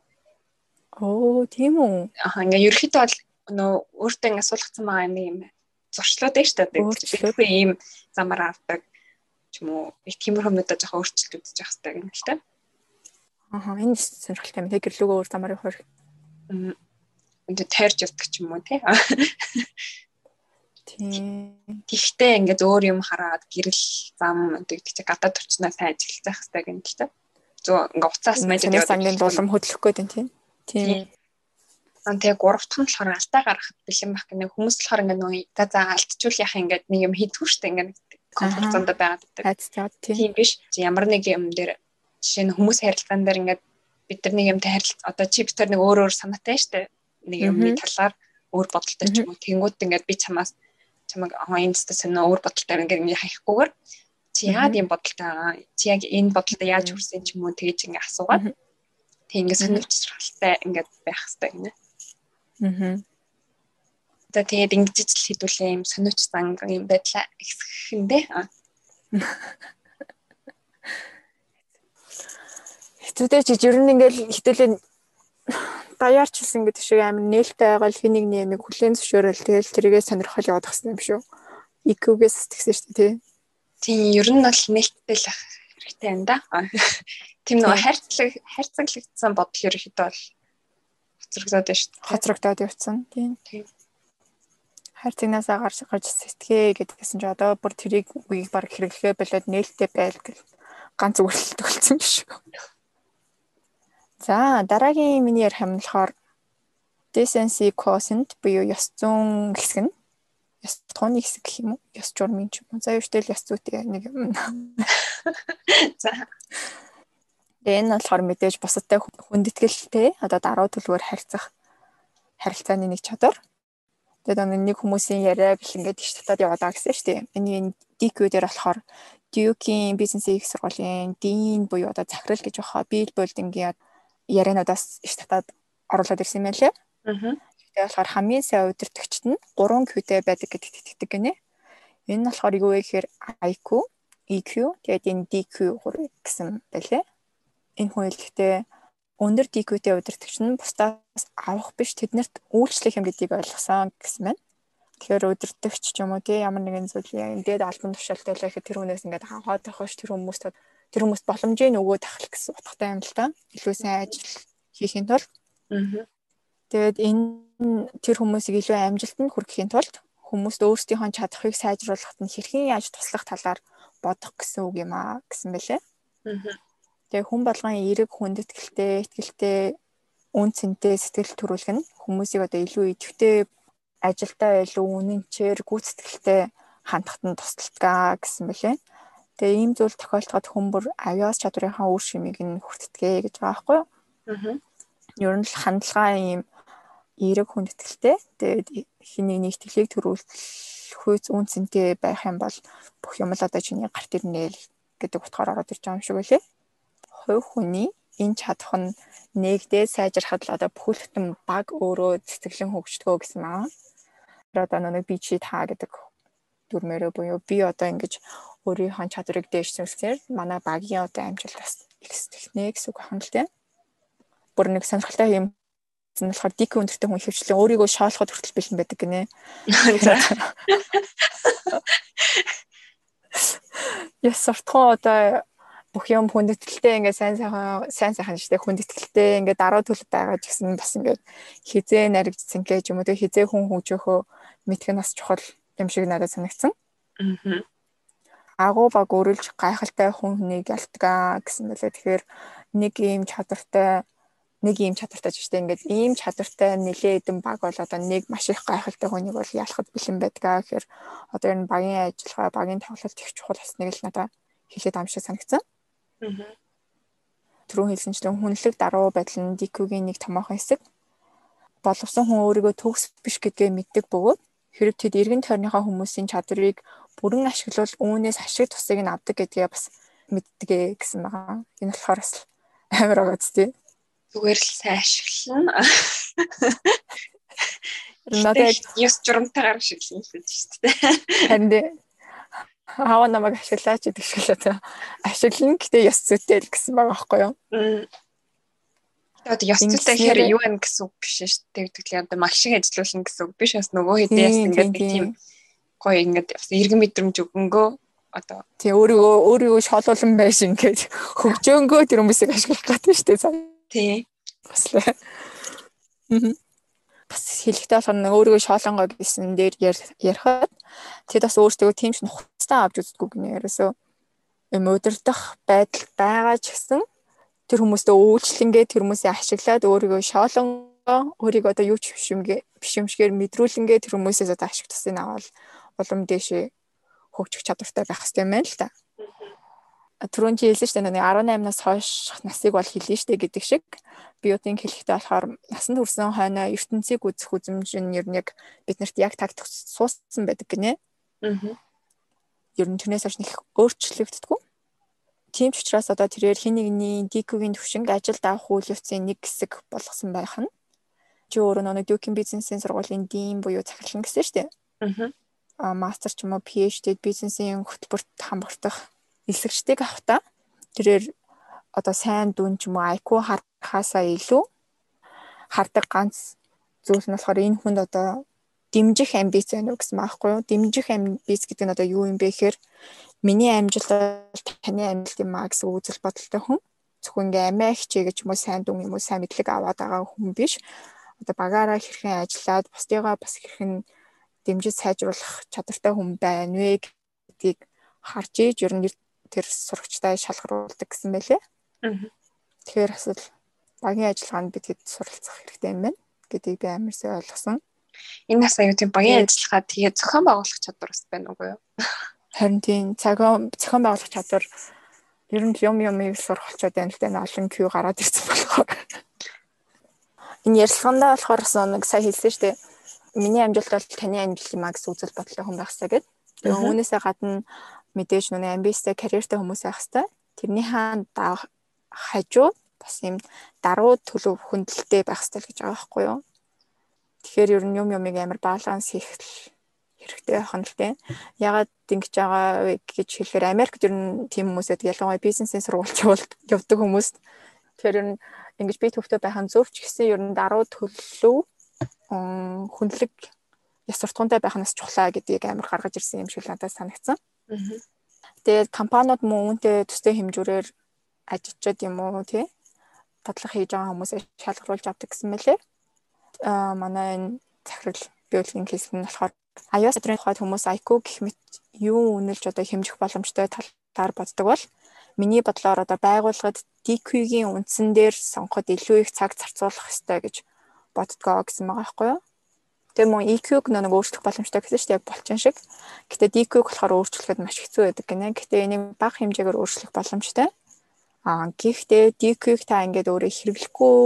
Оо тийм үү. Аа ингээ ерөөхдөө бол нөө өөртөө ингээ суулгацсан байгаа юм зуршлууд байна шүү дээ. Би ийм замаар авдаг ч юм уу их тиймэрхүү мэдээ жоохон өөрчлөлт үзэж явах хэрэгтэй юм л дээ. Аа энэ сонирхолтой юм. Тэг гэрлүүгөө өөр замаар явах энэ тайрж явдаг ч юм уу тий. Тэгтээ ингээд өөр юм хараад гэрэл зам гэдэг чи гадаад төрчнөө сайн ажиллах хэрэгтэй гэнэ л та. Зөө ингээд уцаас мэдээд яваад сангийн дулам хөдлөх гээд тийм. Тийм. Аа тэгээ гурав дахь нь болохоор алдаа гаргахад бэлэн байх гэнэ хүмүүс болохоор ингээд нөө за за алдчихвал яхаа ингээд нэг юм хийдгүү штэ ингээд комфорт зонд байгаад байдаг. Тийм. Биш. Ямар нэг юм дээр жишээ нь хүмүүс харилцаан дээр ингээд бид нар нэг юмтай харилцаа одоо чи бид нар нэг өөр өөр санаатай штэ. Нэг юмны талаар өөр бодолтой ч юм уу. Тэнгууд ингээд би чамаас чамайг инста сонио өөр бодолтой ингээд ингээд хаяггүйгээр чи яад юм бодолтой байгаа? Чи яг энэ бодолтой яаж хүрсэн ч юм уу? Тэгэж ингээд асуугаад тэг ингээд сонирхолтой ингээд байх хэрэгтэй гинэ. Аа. За тэгээд ингэж л хэдүүлээ юм сониуч занг юм байдлаа ихсэхэндээ. Хэцүүтэй чи ер нь ингээл хитэлээ даяарч хэлсэн гэдэг шиг амар нээлттэй байгаа л хэнийг нэмийг хүлэн зөвшөөрөл тэгэл тэрийгээ сонирхол яваад гсэн юм шүү. IQ-гээс сэтгэсэн шүү дээ тий. Тийм ер нь бол нээлттэй л хэрэгтэй юм да. Тийм нөгөө хайрцаг хайрцаглагдсан бодол ерөөхдөө бол хоцрогдоод байна шүү дээ. Хоцрогдоод явцсан тийм. Хайрцагнасаа гарч гарч сэтгэе гэдгсэн чи одоо бүр тэрийг үеийг баг хэрэглэхээ болоод нээлттэй байл гэл ганц үгэрэлт болсон биш үү? За дараагийн миний ярих юм болохоор decency quotient буюу ёс зүйн хэсэг нь ёс тооны хэсэг гэх юм уу? Ёс журмын ч юм уу? За юуштэй л ёс зүйтэй нэг юм. За. Энэ нь болохоор мэдээж бусадтай хүндэтгэлтэй одоо даруй төлөвөөр харьцах харилцааны нэг чадвар. Тэгээд нэг хүмүүсийн яриа гэл ингээд иш татаад байгаа гэсэн шүү дээ. Энийг DQ дээр болохоор Duke-ийн бизнес их сургуулийн Dean буюу одоо захирал гэж баха Bill Bolden-гийн яриануудаас иш татаад оруулаад ирсэн юм байлээ. Аа. Тэгээ болохоор хамгийн сайн удирдагчд нь 3 Q-тэй байдаг гэдэгт итгэдэг гинэ. Энэ нь болохоор юу вэ гэхээр IQ, EQ, тэгээд энэ DQ гэсэн байлээ. Энэ хүн хэлэхдээ өндөр DQ-тэй удирдагч нь бусдаас авах биш тэднэрт үйлчлэх юм гэдгийг ойлгосон гэсэн байна. Тэгэхээр удирдагч ч юм уу тий ямар нэгэн зүйл ингээд албан тушаалтай л гэхэд тэр хүнээс ингээд хаваад тахаш тэр хүмүүст тэр хүмүүст боломжийг өгөө тахах гэсэн утгатай юм л та. Илүү сайн ажил хийхин тулд. Тэгээд энэ тэр хүмүүсийг илүү амжилтанд хүрэхийн тулд хүмүүст өөрсдийнхөө чадхыг сайжруулахад нь хэрхэн яаж туслах талаар бодох гэсэн үг юм аа гэсэн бэлээ. Тэгээ хүн болгон эерэг хүндэтгэлтэй, ихтгэлтэй, үн цэнтэй сэтгэл төрүүлэх нь хүмүүсийг одоо илүү идэвхтэй ажилдаа илүү үнэнчээр гүйцэтгэлтэй хандахад нь тусалдаг гэсэн бэлээ. Тэгээ ийм зүйл тохиолдоход хүмүүр авиас чадварынхаа үр шимийг нь хүртдэгэ гэж байгаа байхгүй юу? Аа. Ер нь л хандлага ийм эерэг хүндэтгэлтэй. Тэгээд хэнийг нэг тэлийг төрүүлэх хүйц үнцэнтэй байх юм бол бүх юм л одоо чиний гарт ирнэ гэдэг утгаар ороод ирж байгаа юм шиг үлээ. Хувь хүний энэ чадах нь нэгдээ сайжрахад л одоо бүхэлдэн баг өөрөө цэцэглэн хөгждгөө гэсэн маа. Тэр одоо нэг би чи та гэдэг дүрмээрээ буюу би одоо ингэж өөрийнхөө чадварыг дээшсүүлсээр манай багийн одоо амжилт бас ихснэ гэсэн үг байна л тийм. Бүр нэг сонирхолтой юм зэн болохоор дик өндөртэй хүн хөвчлээ өөрийгөө шоолоход хүртэл бэлэн байдаг гинэ. Яс сортхон одоо бүх юм хүндэтгэлтэй ингээд сайн сайхан сайн сайхан штэ хүндэтгэлтэй ингээд дараа төлөв байгаа ч гэсэн бас ингээд хизээ наригдсан гэж юм уу тэг хизээ хүн хөгжөөхөө мэдэх нь бас чухал юм шиг надад санагдсан. Аа агуу баг өрүүлж гайхалтай хүн хүнийг ялтгаа гэсэн байлээ. Тэгэхээр нэг ийм чадвартай нэг ийм чадвартай ч гэжтэй ингээд ийм чадвартай нэлээдэн баг бол одоо нэг маш их гайхалтай хүнийг бол ялахд бэлэн байдгаа гэхээр одоо энэ багийн ажиллагаа багийн тоглолт их чухал хэснийг л надад хэлээд амшиг санагцсан. Түрүүн хэлсэнчлэн хүнлэг даруй байдал нь DQ-гийн нэг томоохон хэсэг. боловсон хүн өөрийгөө төгс биш гэдгээ мэддэг бөгөөд хэрэг тэд эргэн тойрныхоо хүмүүсийн чадварыг бүрэн ашиглал үүнээс ашиг тусыг нь авдаг гэдгээ бас мэддэг гэсэн байгаа. Энэ болохоор бас амар агаац тий. Зүгээр л сайн ашиглана. Надад ёс журамтайгаар ашиглана гэж шүү дээ. Харин хаа намайг ашиглаач гэдэг шиг л та ашиглана гэтээ ёс зүйтэй л гэсэн байгаа байхгүй юу? Одоо ёс зүйтэй гэхээр юу вэ гэсэн үг биш шүү дээ. Тэгвэл одоо маш их ажиллуулна гэсэн үг биш бас нөгөө хэдийн яс ингээд тийм гоё ингээд бас эргэн мэдрэмж өгөнгөө одоо тий өөрийгөө өөрийгөө шолуулан байш ингээд хөгжөөнгөө тэр хүмүүсийг ашиглах гэдэг шүү дээ. Тий. Бас л. Бас хэлэхдээ болохоор нэг өөрийгөө шоолонгоо гэсэн дээр ярихад тэд бас өөртөө тийм ч нухацтай авч үздэг гинэ ерөөсөө юм удирдах байдал байгаа ч гэсэн тэр хүмүүстээ үйлчлэнгээ тэр хүмүүсийг ашиглаад өөрийгөө шоолонгоо өөрийгөө одоо юу ч биш юмгээ биш юмшгээр мэдрүүлэнгээ тэр хүмүүсээс одоо ашиг тусыг аваад улам дэшээ хөгжих чадвартай байх хэрэгтэй юм байна л та. Түрүүн чи хэлсэн шүү дээ нэг 18-наас хойш насыг бол хэлнэ шүү дээ гэдэг шиг биотинг хэлэхдээ болохоор насанд хүрсэн хойно ертөнцийг үзэх үзэмж нь ер нь яг биднэрт яг тагтах сууссан байдаг гинэ. Аа. Ер нь тэрнээс хойш нэг өөрчлөгддөггүй. Тийм ч учраас одоо тэрээр хин нэгний DQ-гийн төвшинг ажилд авах үйл явцын нэг хэсэг болгосон байх нь. Чи өөрөө нэг Duke-ийн бизнесийн сургуулийн дийн буюу захирлан гэсэн шүү дээ. Аа мастер ч юм уу PhD бизнесийн хөтөлбөрт хамбагдах эсвэгчдийг авахта тэрээр одоо сайн дүн ч юм уу IQ харахаасаа илүү хардаг ганц зүйл нь болохоор энэ хүнд одоо дэмжих амбиц байна уу гэсэн маахгүй юу? Дэмжих амбиц гэдэг нь одоо юу юм бэ гэхээр миний амжилт таны амжилт юм а гэсэн үзэл бодолтой хүн. Зөвхөн ингээ амиа хичээ гэж юм уу сайн дүн юм уу сайн мэдлэг аваад байгаа хүн биш. Одоо багаараа хэрхэн ажиллаад бусдыгаа бас хэрхэн дэмжиж сайжруулах чадвартай хүн байна вэ гэдгийг харж ийж ер нь тэр сурагчтай шалгаруулдаг гэсэн байлээ. Тэгэхээр бас л багийн ажиллагаанд бид хэд суралцах хэрэгтэй юм байна гэдгийг би амар сайн ойлгосон. Энэ нас аюу тийм багийн ажиллагаа тэгээ зохион байгуулах чадвар бас байна уу юу? Харин тийм цагаан зохион байгуулах чадвар ер нь юм юмыг болчоод байна л дээ олон Q гараад ирсэн болохоор. Энэ ярилцлаганда болохоор нэг сая хэлсэн шүү дээ миний амжилт бол таны амжилт юм а гэсэн үзэл бодолтой хүн байх хэрэгтэй гэдэг. Тэгээ үүнээсээ гадна мэдээж нүг амбицтай карьертай хүмүүс байх хэрэгтэй. Тэрний хаан хажуу бас юм даруй төлөв хөндлөлтэй байх хэрэгтэй гэж байгаа байхгүй юу? Тэгэхээр ер нь юм юмыг амар баланс хийх хэрэгтэй байх нь л дээ. Ягаад ингэж байгаа вэ гэж хэлэхээр Америкт ер нь тийм хүмүүсэд ялангуяа бизнесийн сургуульч явуулдаг хүмүүс. Тэгэхээр ер нь ингэж би төвтэй байх нь зөв ч гэсэн ер нь даруй төлөв хүнлэг яс суртахуунтай байх нь чухлаа гэдгийг амар гаргаж ирсэн юм шиг надад санагдсан. Тэгээд компаниуд мөн үүнтэй төстэй хэмжүүрээр ажиллаж юм уу тий? Татлах хийж байгаа хүмүүсээ шалгаруулж авдаг гэсэн мэлээ. Аа манай энэ захирал биологийн хэлсэн нь болохоор iOS өдрийн тухайд хүмүүс IQ гэх мэт юу үнэлж одоо хэмжих боломжтой талаар боддог бол миний бодлоор одоо байгууллагад DQ-гийн үндсэн дээр сонгоход илүү их цаг зарцуулах ёстой гэж боддгоо гэсэн байгаа байхгүй юу? Тэгээ мөн EQ-г нэг өөрчлөх боломжтой гэсэн чинь яг болчин шиг. Гэтэ DQ-г болохоор өөрчлөхөд маш хэцүү байдаг гинэ. Гэтэ энийг бага хэмжээгээр өөрчлөх боломжтой. Аа гэхдээ DQ-г та ингээд өөрөө хэрэглэхгүй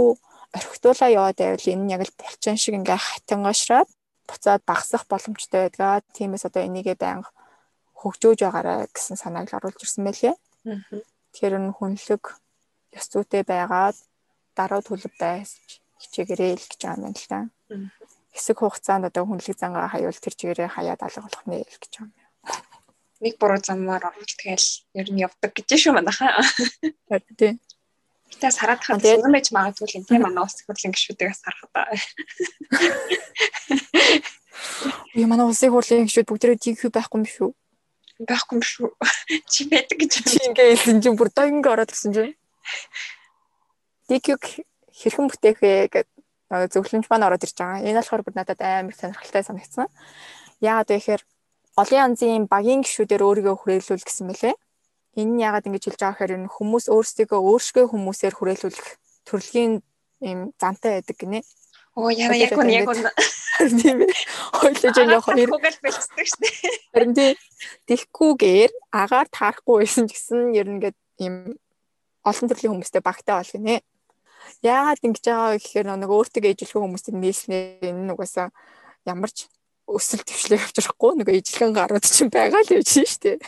орхитуулаа яваад байвал энэ нь яг л булчин шиг ингээ хатангашраад буцаад багасах боломжтой байдаг. Тиймээс одоо энийгээ байнга хөгжөөж байгаарэ гэсэн санааг оруулж ирсэн байлээ. Тэгэхээр энэ хүнлэг ёс зүйтэй байгаад дараа төлөв байж хичээгээрэй л гэж байгаа юм л та. Хэсэг хугацаанд одоо хүнлэг зангаа хаяул тэр чигээрээ хаяад алга болох нэ л гэж байгаа юм. Нэг буруу замаар орвол тэгэл ер нь явдаг гэж шүү манайхаа. Тийм. Гэтэ сараад хаад сонирн байж магадгүй л тийм манай ус хөдөлгөөн гişүүдээс харах та. Би манай улсын хурлын гişүүд бүгдээ TQ байхгүй юм шүү. Байхгүй юм шүү. Чи байдаг гэж ингээ хэлсэн чинь бүр донго ороод гисэн чинь. TQ хэрхэн бүтээх вэ гэдэг зөвлөмж маань ороод ирж байгаа. Энэ болохоор бүр надад амар сонирхолтой санагдсан. Яагаад вэ гэхээр олон янзын багийн гişүүдээр өөрийгөө хүрээлүүл гэсэн мэлээ. Энэ нь яагаад ингэж хэлж байгаа гэхээр энэ хүмүүс өөрсдөө өөрсгөө хүмүүсээр хүрээлүүлэх төрөлхийн юм зантай байдаг гинэ. Оо яа яг үн яг үн. Тийм ээ. Хойлож ингээ хоёр гэл бэлцдэг шүү дээ. Харин тийм тэгхгүйгээр агаар таарахгүй байсан ч гэсэн ер нь ингээд юм олон төрлийн хүмүүстэй багтаа бол гинэ. Яагаад ингэж байгаа гэхээр нэг өөртөө ижилхэн хүмүүсийг нийлснээр энэ нугасаа ямар ч өсөл төвшлээ авчрахгүй нэг ижилхэн гарууд чинь байгаа л явж штэ.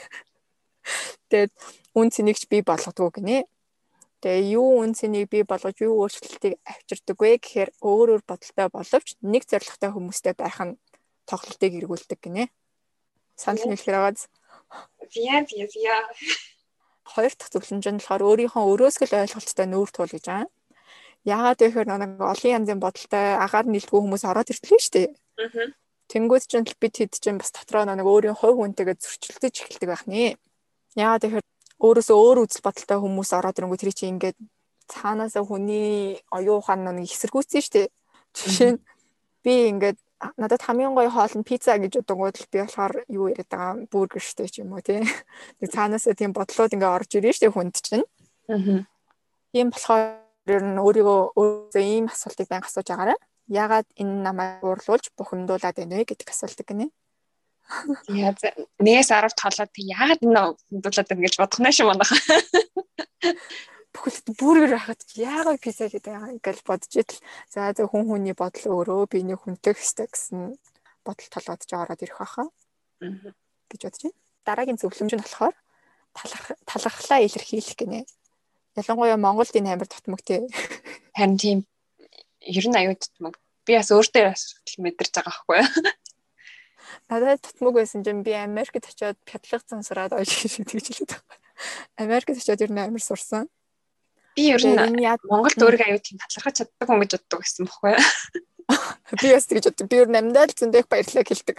Тэгээд үн цэнийг ч бий болгодгоо гинэ. Тэгээ юу үн цэнийг бий болгож юу өөрчлөлтийг авчирдаг вэ гэхээр өөр өөр бодолтой боловч нэг зорилготой хүмүүстэй байх нь тоглолтыг эргүүлдэг гинэ. Санал нийлэхээр байгааз. Яа яа. Хоёр дахь зөвлөмж нь болохоор өөрийнхөө өрөөсгөл ойлголттой нүүр туул гэж байгаа. Яагаад гэхээр нэг олон янзын бодолтой агаар нийлдэггүй хүмүүс ороод иртлээ шүү дээ. Аа. Тэнгүүд чинь бид хэд чинь бас дотроо нэг өөрийн хувь хүнтэйгээ зөрчилдөж эхэлдэг байх нэ. Яагаад тэгэхээр өөрөөсөө өөр үзэл бодолтой хүмүүс ороод ирэнгүү тэр чинь ингээд цаанаасаа хүний оюун ухаан нэг эсэргүүцсэн шүү дээ. Жишээ нь би ингээд надад хамгийн гоё хоол нь пицца гэж бодонгууд л би болохоор юу яриад байгаа бургер штэ ч юм уу тий. Нэг цаанаасаа тийм бодлоод ингээ орж ирэн штэ хүнд чинь. Аа. Тийм болохоор ер нь өөрийгөө өөрөөсөө ийм асуултыг байнга асууж агаарай. Яагаад энэ намайг уурлуулж бухимдуулаад байна вэ гэдэг асуулт гинэ. Яа нэгээс 10 тоолоод яагаад энэ бухимдуулаад байна гэж бодох нь шүү манайха. бүхэлд бүргэр байхад яагаад пицца гэдэг байгаа гэж бодож идэл за зөв хүн хүний бодол өөрөө биений хүнтэй хэвчтэй гэсэн бодол толгойд ч ороод ирэх байхаа гэж бодож байна. Дараагийн зөвлөмж нь болохоор талархлаа илэрхийлэх гинэ. Ялангуяа Монголд энэ амар тотмог тий. Харин тийм ер нь аюу тотмог. Би бас өөртөө бас мэдэрч байгаа байхгүй юу? Надад тотмог байсан чинь би Америкт очиод пятлах цансраад ойж шиг тэгж хэлээд байгаа. Америкт очиод ер нь амар сурсан. Би ер нь Монголд өөрийгөө аюу тийм талархаж чаддаг хүн гэж боддог байсан бохгүй? Би бас тэгж боддог. Би ер нь амьдаад зөндөх баярлалаа хэлдэг.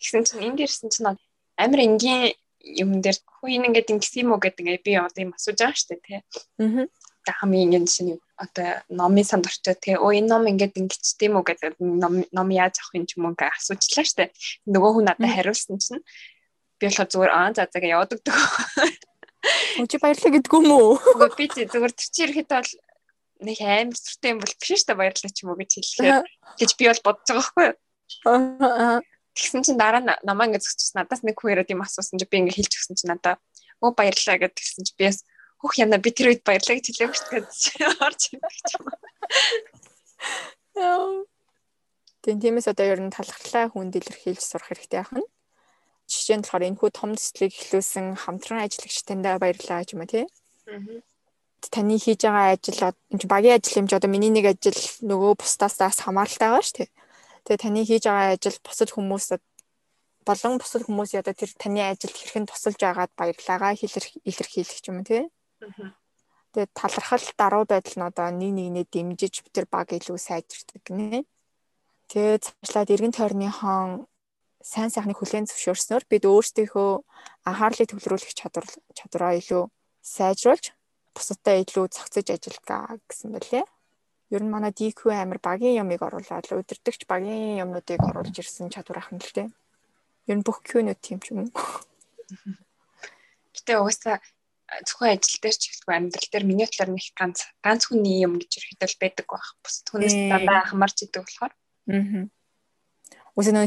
Тэгсэн чинь энд ирсэн чинь амар энгийн юм дээр хүү энэ ингээд ингэсэн юм уу гэдэг ингээд би одоо юм асууж байгаа дээ тий. Аа. Хамгийн ингэ шинэ одоо номын санд орчоо тий. Оо энэ ном ингээд ингэчтэй юм уу гэдэг ном ном яаж авах юм ч юм уу ингээд асуучлаа дээ. Нөгөө хүн надад хариулсан чинь би болохоор зүгээр аа за за гэж яваад өгдөг. Чи баярлаа гэдгүү юм уу? Би зүгээр тэр чи ирэхэд бол нэг амар сүртэй юм бол биш дээ баярлаа ч юм уу гэж хэллээ. гэж би бол бодож байгаа байхгүй юу? Тэгсэн чинь дараа намаа ингэ зөксөж надаас нэг хүн яриад юм асуусан чи би ингэ хэлж өгсөн чи надаа өө баярлаа гэж тэгсэн чи би бас хөх яна би тэр үед баярлаа гэж хэлээгүй шүү дээ орж ирэх юм. Тэн тиймээс одоо ер нь талхлаа хүнд илэрхийлж сурах хэрэгтэй ахна жишээ нь болохоор энэхүү том төслийг эхлүүлсэн хамтран ажиллагчтандаа баярлалаа гэж юм а тий. Таны хийж байгаа ажил энэ багийн ажил юм чи одоо миний нэг ажил нөгөө бусдаасаас хамааралтай байгаа шүү дээ. Тэгээ таны хийж байгаа ажил бусад хүмүүс болон бусад хүмүүс одоо тэр таны ажилд хэрхэн тусалж байгаад баярлаагаа илэрхийлэх юм тий. Тэгээ талархал даруй байдал нь одоо нэг нэгнээ дэмжиж тэр баг илүү сайжирдаг гинэ. Тэгээ цаашлаад эргэн тойрныхон сайн сайхныг хүлээн зөвшөөрснөөр бид өөрсдийнхөө анхаарлыг төвлөрүүлэх чадвар чадвараа илүү сайжруулж бусадтай илүү цогцож ажиллагаа гэсэн байлээ. Ер нь манай DQ амир багийн ямыг оруулаад удирдахч багийн юмнуудыг оруулж ирсэн чадвар ахна л дээ. Ер нь бүх Q-нүүд тийм ч юм уу. Гэтэ угаасаа зөвхөн ажил дээр ч ихгүй амьдрал дээр миний талаар нэг ганц ганц хүний юм гэж ихэд л байдаг байх. Бусад хүнээс дандаа хамарч идэг болохоор. Аа. Нөө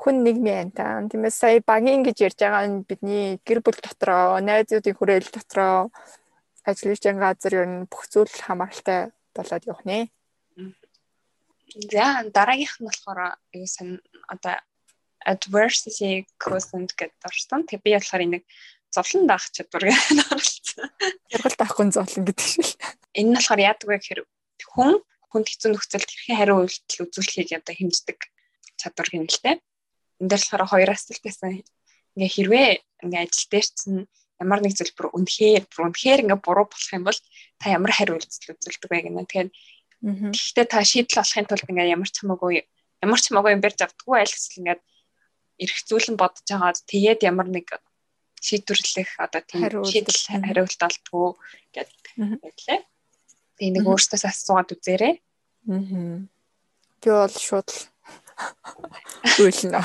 хүн нийгмийн антан. Тиймээс сая багийн гэж ярьж байгаа нь бидний гэр бүл дотроо, найзуудын хүрээл дотроо ажиллаж байгаа газар ер нь бүх зүйл хамааралтай болоод явах нэ. За дараагийнх нь болохоор юу сан одоо adversity quotient гэдэг орсон. Тэг би болохоор энийг зовлон даах чадвар гэж оруулсан. Яргалт авахгүй зовлон гэдэг шиг. Энэ нь болохоор яадаг вэ гэхээр хүн хүнд хэцүү нөхцөлд хэрхэн хариу үйлдэл үзүүлэхийг одоо хэмждэг чадвар гэнэлтэй энэ дээр болохоор хоёр асуулт байсан. Ингээ хэрвээ ингээ ажил дээр чинь ямар нэг зүйл бүр үнэхээр бүр үнэхээр ингээ буруу болох юм бол та ямар хариу үйлдэл үзүүлдэг вэ гэнэ. Тэгэхээр гэхдээ та шийдэл олохын тулд ингээ ямар ч хамаагүй ямар ч хамаагүй юм барьж авдаггүй аль эсвэл ингээ эрх зүйлэн бодож байгаа тэгээд ямар нэг шийдвэрлэх одоо тийм шийдэл хариулт олдгоо гэдэг байлээ. Тэгээ нэг өөртөөс асуугаад үзээрэй. Аа. Би бол шууд Үйлнэ.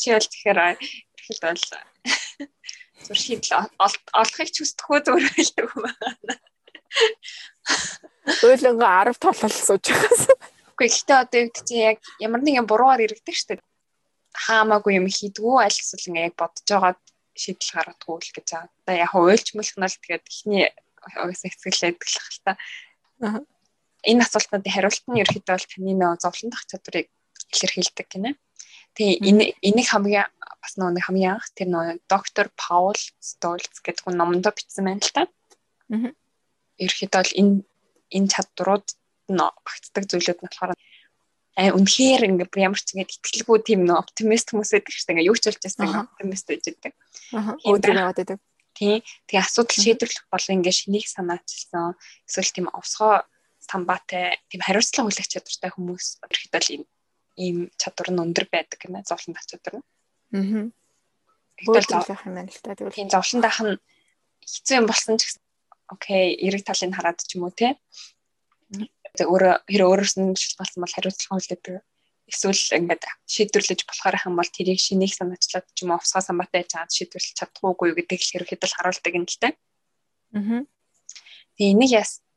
Чи бол тэгэхээр ихэд бол зур шийдэл олохыг ч хүсдэггүй зүгээр байлдаг юм байна. Үйлнгээ 10 толол сууж байгаас. Гэхдээ одоо юу гэдэг чинь яг ямар нэгэн буруугаар иргэдэг шүү дээ. Хаамаагүй юм хийдгүү аль эсвэл ингээ яг бодож байгаа шийдэл гаргадгүй л гэж байгаа. Одоо яг уйлж мөлхнөл тэгээд ихний угсаа хэцгэлээд гэлэх л та. Энэ асуултуудын хариулт нь ерөөхдөө бол таны нөө зовлон дах чадварыг илэрхийлдэг гинэ. Тэгээ энэ энийг хамгийн бас нэг хамгийн анх тэр нөө доктор Паул Столц гэдэг хүн номонд бичсэн байна л та. Аа. Ерөөхдөө бол энэ энэ чадварууд нь багтдаг зүйлүүд нь болохоор аа үнэхээр ингээ бүр ямар ч ингэ итгэлгүй тийм нөө оптимист хүмүүс байдаг шүү дээ. Ингээ юу ч болж байсан оптимист байж байдаг. Аа. Өөдрөө яваад байдаг. Тий. Тэгээ асуудал шийдвэрлэх бол ингээ шинийг санаачилсан эсвэл тийм овсгоо самбаатай тийм хариуцлага хүлээх чадвартай хүмүүс ерөөхдөө ийм чадвар нь өндөр байдаг гэнэ зовлон дах чадвар нь. Аа. Тэгвэл юм байна л та. Тэгвэл тийм зовлон дах нь хэцүү юм болсон ч гэсэн окей, эрэг талыг хараад ч юм уу те. Өөрөө хэрэг өөрөөс нь шилбэлсэн бол хариуцлага хүлээдэг. Эсвэл ингээд шийдвэрлэж болохоор хам бол тэрийг шинийг санаачлаад ч юм уу овсгоо самбатай чаад шийдвэрлэж чадахгүй гэдэг л хэрэг хэдэл харуулдаг юм л те. Аа. Тэгээ энийг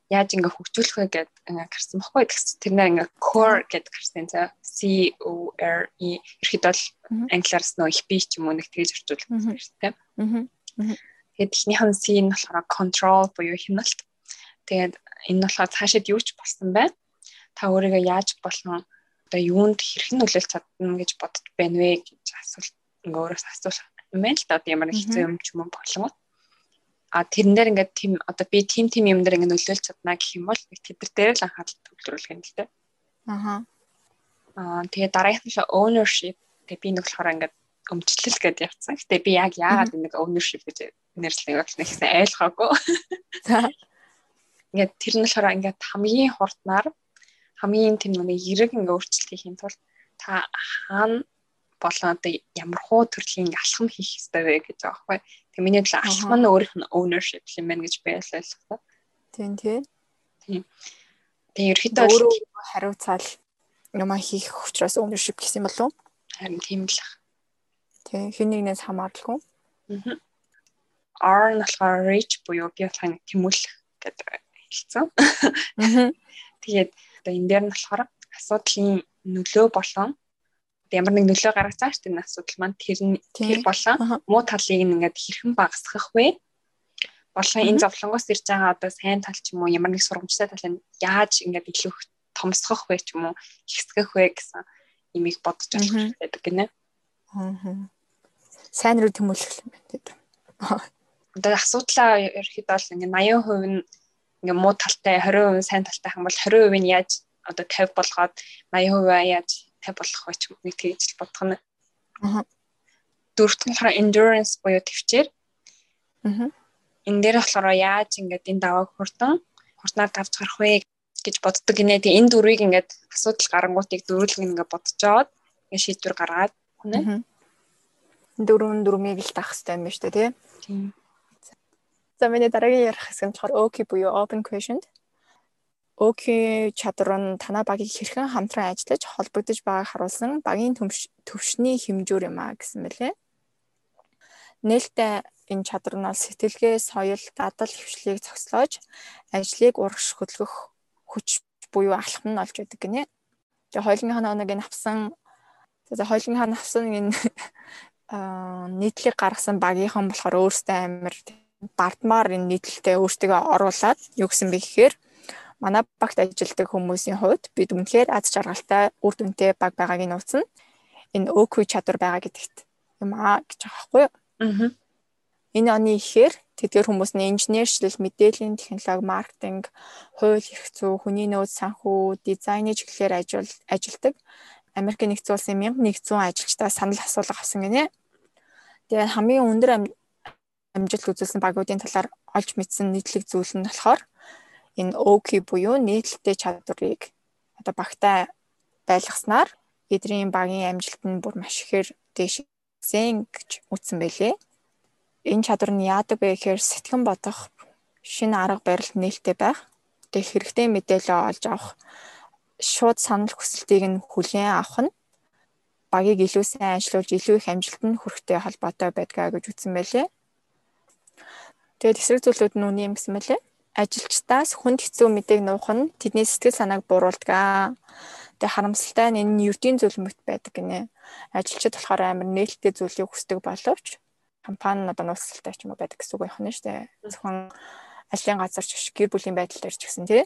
яаж ингээ хөгжүүлэх вэ гэд ингээ гарсан баггүй тэгс тэрнээ ингээ core гэд гарсан за C O R E ерхэд бол англиарс нөө их би ч юм уу нэг тэгж орчуулсан тийм. Тэгээд эхнийх нь C нь болохоор control буюу хяналт. Тэгээд энэ нь болохоор цаашид юу ч болсон бай. Та өөрийгөө яаж болно одоо юунд хэрхэн нөлөөлж чадна гэж бодож байна вэ гэж асуулт ингээ өөрөөс асуух юм байна л да. Одоо ямар хэцүү юм ч юм болон а тэрэн дээр ингээд тийм одоо би тим тим юм дээр ингээд нөлөөлж чадна гэх юм бол тэд нар дээр л анхаарал төвлөрүүлэх юм л дээ. Аха. Аа тэгээ дараагийнх нь ownership тэгээ би нэг болохоор ингээд өмчлөл гэдээ явцсан. Гэтэ би яг яагаад нэг ownership гэж нэрлэдэг вэ гэсэн ойлгоогүй. Ингээд тэр нь болохоор ингээд хамгийн хурднаар хамгийн тийм нэг эрэг ингээд өөрчлөлт хийх тулд та хаана болон одоо ямар хуу төрлийн алхам хийх ёстой вэ гэж байгаа байхгүй. Тэг миний төлөө алхам нь өөрийнх нь ownership юм байна гэж би ойлгосон. Тийм тийм. Тийм. Тэг ерөөхдөө өөрөө хариуцаал юм хийх учраас ownership гэсэн юм болов уу? Харин тийм л. Тийм хэн нэгнээс хамааралгүй. Аа. R нь болохоор reach буюу би болохын тэмүүлэх гэдэг хэлсэн. Тэгээд одоо энэ дээр нь болохоор асуудлын нөлөө болон ямар нэг нөлөө гаргаж байгаа шүү дээ энэ асуудал маань тэр нь тэр болон муу талыг ингээд хэрхэн багасгах вэ? Болон энэ зовлонгоос ирж байгаа одоо сайн тал ч юм уу ямар нэг сургамжтай талыг яаж ингээд илүү томсгох вэ ч юм уу ихсгэх вэ гэсэн имийг бодож болох байдаг гинэ. Аа. Сайн руу тэмүүлэх юм байна. Одоо асуудлаа ерөөхдөө бол ингээд 80% нь ингээд муу талтай 20% сайн талтай хам бол 20% нь яаж одоо 50 болгоод 80% яаж тай болох байж нэг тэгж бодох нь. Аа. Дөрөвт нь болохоор endurance буюу төвчээр. Аа. Энэ дээр болохоор яаж ингээд энэ давааг хурдан хурднаар давж гарах вэ гэж боддог гинэ. Тэгээ энэ дөрвийг ингээд асуудал гарангуутыг дөрвөлг ингээд бодож жоод ингээд шийдвэр гаргаад хүнэ. Дөрвөн дөрмийг л таах хэрэгтэй юм байна шүү дээ, тийм. За миний дараагийн ярих хэсэг нь болохоор OK буюу open question. өөхийн чадвар нь танай багийг хэрхэн хамтран ажиллаж холбогдож байгааг харуулсан багийн төвшний хэмжүүр юм а гэсэн мэлээ. Нээлттэй энэ чадвар нь сэтгэлгээ, соёл, дадал хөвшлийг цогцлоож ажлыг урагш хөдөлгөх хүч буюу алхам нь олж байдаг гинэ. Тэгээ хойлонгийн нэг энэ авсан хойлонгийн хаан авсан энэ нийтлэг гаргасан багийнхан болохоор өөртөө амар бардмаар энэ нийтлэлтэй өөртөө оруулаад юу гэсэн бэ гэхээр манай багт ажилладаг хүмүүсийн хувьд бид үнэхээр аз жаргалтай үр дүнтэй баг байгааг нь нууцна. Энэ өөкүй чадвар байгаа гэдэгт юм аа гэж байгаа байхгүй юу? Аа. Энэ оны ихээр тэдгээр хүмүүс нь инженерчлэл, мэдээллийн технологи, маркетинг, хууль эрх зүй, хүний нөөц санхүү, дизайны чиглэлээр ажил ажилдаг Америкийн нэгдсэн улсын 1100 ажилчдаа санал асуулга авсан гинэ. Тэгээ хамгийн өндөр амжилт үзүүлсэн багуудын талаар олж мэдсэн нийтлэг зүйл нь болохоор энэ OK буюу нийтлэлтэй чадварыг одоо багтаа байлгаснаар эдрийн багийн амжилт нь бүр маш ихээр дээшсэн гэж үтсэн байлээ. Энэ чадвар нь яадаг вэ гэхээр сэтгэн бодох шинэ арга барилд нээлттэй байх. Тэг хэрэгтэй мэдээлэл олж авах шууд санал хүсэлтийг нь хүлээн авах нь багийг илүү сайн ажиллуулж илүү их амжилтанд хүрэхтэй холбоотой байдгаа гэж үтсэн байлээ. Тэгээд эсрэг зүйлүүд нь үний юм гэсэн мэлээ ажилчдаас хүнд хэцүү мэдээг нуух нь тэдний сэтгэл санааг бууруулдаг. Тэгээ харамсалтай нь энэ нь ердийн зөвлөмөт байдаг гинэ. Ажилчид болохоор амар нээлттэй зүйлийг хүсдэг боловч компани нь одоо нууцлалтай ч юм уу байдаг гэсэн үг нь шүү дээ. Зөвхөн ажлын газар ч гэр бүлийн байдал дээр ч гэсэн тий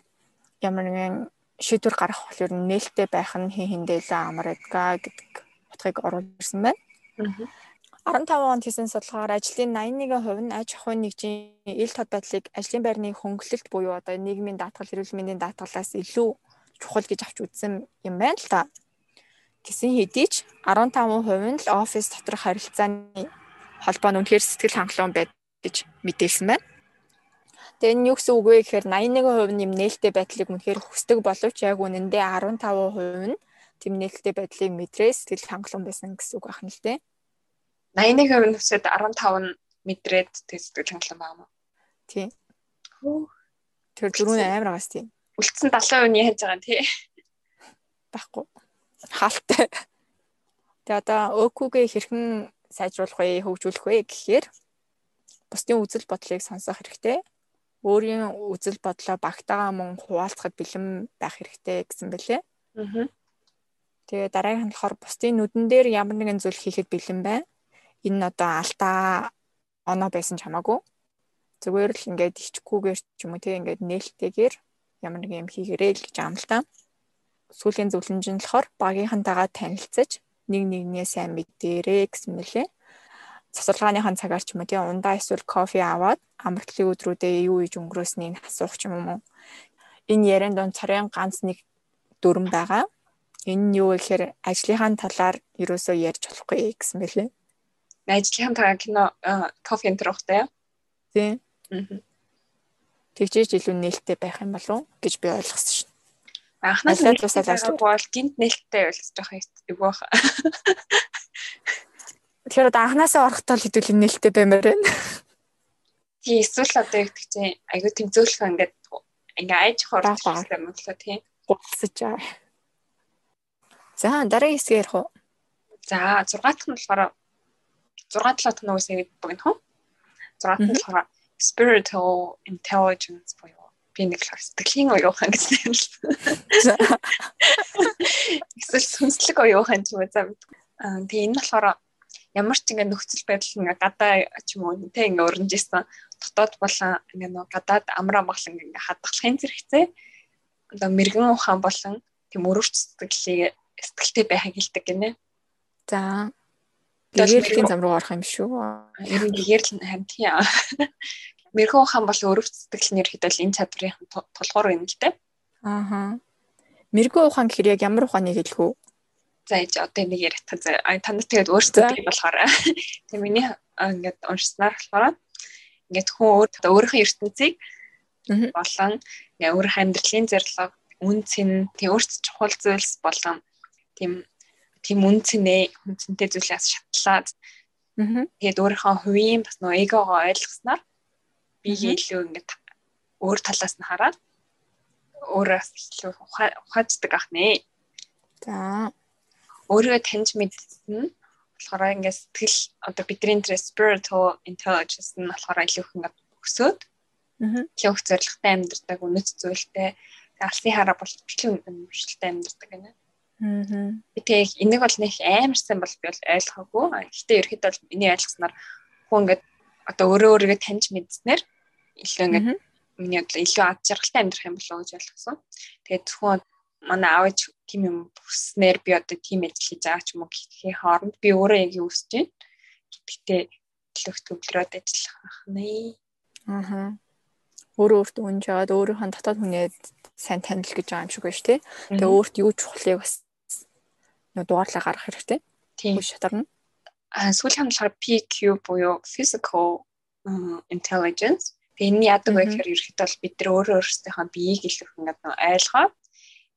ямар нэгэн шийдвэр гаргах болохоор нээлттэй байх нь хин хиндээлээ амар эдга гэдэг утгыг оруулж ирсэн байна. 15 онд хийсэн судалгаагаар ажлын 81% нь аж ахуйн нэгжийн ил тод байдлыг ажлын байрны хөнгөлөлт буюу одоо нийгмийн даатгал, эрүүл мэндийн даатгалаас илүү чухал гэж авч үзсэн юм байна л та. Гэсэн хэдий ч 15% нь л офис доторх харилцааны холбоо нь үнэхээр сэтгэл хангалуун байд гэж мэдээлсэн байна. Тэгээ энэ юу гэсэн үг вэ гэхээр 81% нь юм нээлттэй байдлыг үнэхээр хүсдэг боловч яг үнэндээ 15% нь тийм нээлттэй байдлыг мэдрээ сэтгэл хангалуун байсан гэсэн үг байна л дээ. 81% нь хүсээд 15 нь мэдрээд тэг сэтгэл хангалуун байгаа мó. Тийм. Тэр дөрөв амар байгаас тийм. Үлдсэн 70% нь яаж байгаа тий. Баггүй. Хаалттай. Тэгээ одоо өөкүгээ хэрхэн сайжруулах вэ, хөгжүүлэх вэ гэхээр бусдын үзэл бодлыг сонсох хэрэгтэй. Өөрийн үзэл бодлоо багтаага мөн хуваалцахад бэлэн байх хэрэгтэй гэсэн бэлээ. Аа. Тэгээ дараагийн нь болохоор бусдын нүдэн дээр ямар нэгэн зүйл хийхэд бэлэн байна. Энэ нь одоо алдаа оноо байсан ч хамаагүй. Зүгээр л ингээд ичгүүгээр ч юм уу тийм ингээд нээлттэйгээр ямар нэг юм хийгэрэй л гэж амлалтаа. Сүүлийн зөвлөмж нь болохоор багийнхантайгаа танилцаж нэг нэгнээ сайн мэдэрээ гэсэн мөлий. Цацалгааныхан цагаар ч юм уу тийм ундаа эсвэл кофе аваад амралтын өдрүүдэд юу ийж өнгөрөөснийг асуух ч юм уу. Энэ ярианд он царийн ганц нэг дүрм байгаа. Энэ нь юу гэхээр ажлынхаа талаар ерөөсөө ярьж болохгүй гэсэн мөлий. Талаар кино кофе энэ төрөхтэй. Тийм. Аа тэгжээж илүү нээлттэй байх юм болов гэж би ойлгосон шин. Анхнаас нь тусаад ажиллах бол гинт нээлттэй байлж жоох юм байх. Тэгэхээр одоо анхнаасаа орохдоо л хэдүүл нээлттэй баймаар байна. Тий эсвэл одоо яг гэж айгүй тэмцүүлэх ингээд ингээ айж хорох юм л тий. Гуцсаж аа. За дараагийн хэсгээ ярих уу? За 6 дахь нь болохоор 6 7 дахь нь үсээ гэдэг богино хөө. 6 дахь нь болохоор spiritual intelligence буюу би нэг л сэтгэлийн оюухан гэж нэрлэсэн. Эсвэл сүнслэг оюухан ч юм уу за мэдгүй. Аа тэгээ энэ болохоор ямар ч ингэ нөхцөл байдал ингээ гадаа ч юм уу тэ ингээ өрнж исэн дотоод болон ингээ нөө гадаад амраа маглан ингээ хадгалахын зэрэгцээ одоо мэрэгэн ухаан болон тийм өрөвч сэтгэлийг сэтгэлтэй байхыг хэлдэг гинэ. За Гэгэрлийн зам руу орох юм шүү. Ер нь гэгэрл харин тийм. Мэрхэн ухаан бол өрөвч сэтгэл нь ерөөхдөө энэ чадварын тулгуур байна л дээ. Ааха. Мэрхэн ухаан гэхээр яг ямар ухааныг хэлэх үү? За ээж одоо нэг яриад та танд тэгээд өөрсдөө тийм болохоор тийм миний ингээд уншснаар болохоор ингээд хүн өөр өөрийнхөө ертөнцийг болон өөрийнхөө амьдралын зорилго үн цэн тийм өөрт чухал зүйлс болон тийм тийм үнцэнэ үнцэнтэй зүйлээс шатлаад тэгээд өөрийнхөө хувийн бас нөө эгогоо ойлгосноор биеийг илүү ингээд өөр талаас нь хараад өөрөөс илүү ухааждаг ах нэ. За өөрийгөө таньж мэдсэн болохоор ингээд сэтгэл одоо бидний тэр spiritual intelligence нь болохоор илүү их ингээд өсөөд илүү их зоригтой амьдардаг үнэт зүйлтэй алсын хараа бол бичлэг өмшөлтэй амьдардаг гэнэ. Аа. Би тэг энийг бол нэг амарсан бол би бол ойлгоогүй. Гэхдээ ерөөхдөө бол миний ойлгосноор хүн ингээд одоо өөрөө өөрийгөө таньж мэдснээр илүү ингээд миний бодлоо илүү ад жаргалтай амьдрах юм болоо гэж ойлгосон. Тэгээд зөвхөн манай аав ээж тийм юм бүснээр би одоо тийм ажил хийж байгаа ч юм уу гэхийн хооронд би өөрөө яг юу хүсэж байна. Гэхдээ төлөв төвлөрөөд ажиллах нэ. Аа. Өөрөө өөртөө үнж аваад өөрийнхөө дотоод хүнээ сайн танил гэж байгаа юм шиг байна шүү дээ. Тэгээ өөрт юу чухлыг бас дугаарлаа гаргах хэрэгтэй. Тийм шатарна. А сүүлийн болохоор PQ буюу physical intelligence. Энэ яадаг вэ гэхээр ерөөхдөө бол бид нар өөрөө өөрсдийнхөө биеийг илүү ингээд ойлгоо.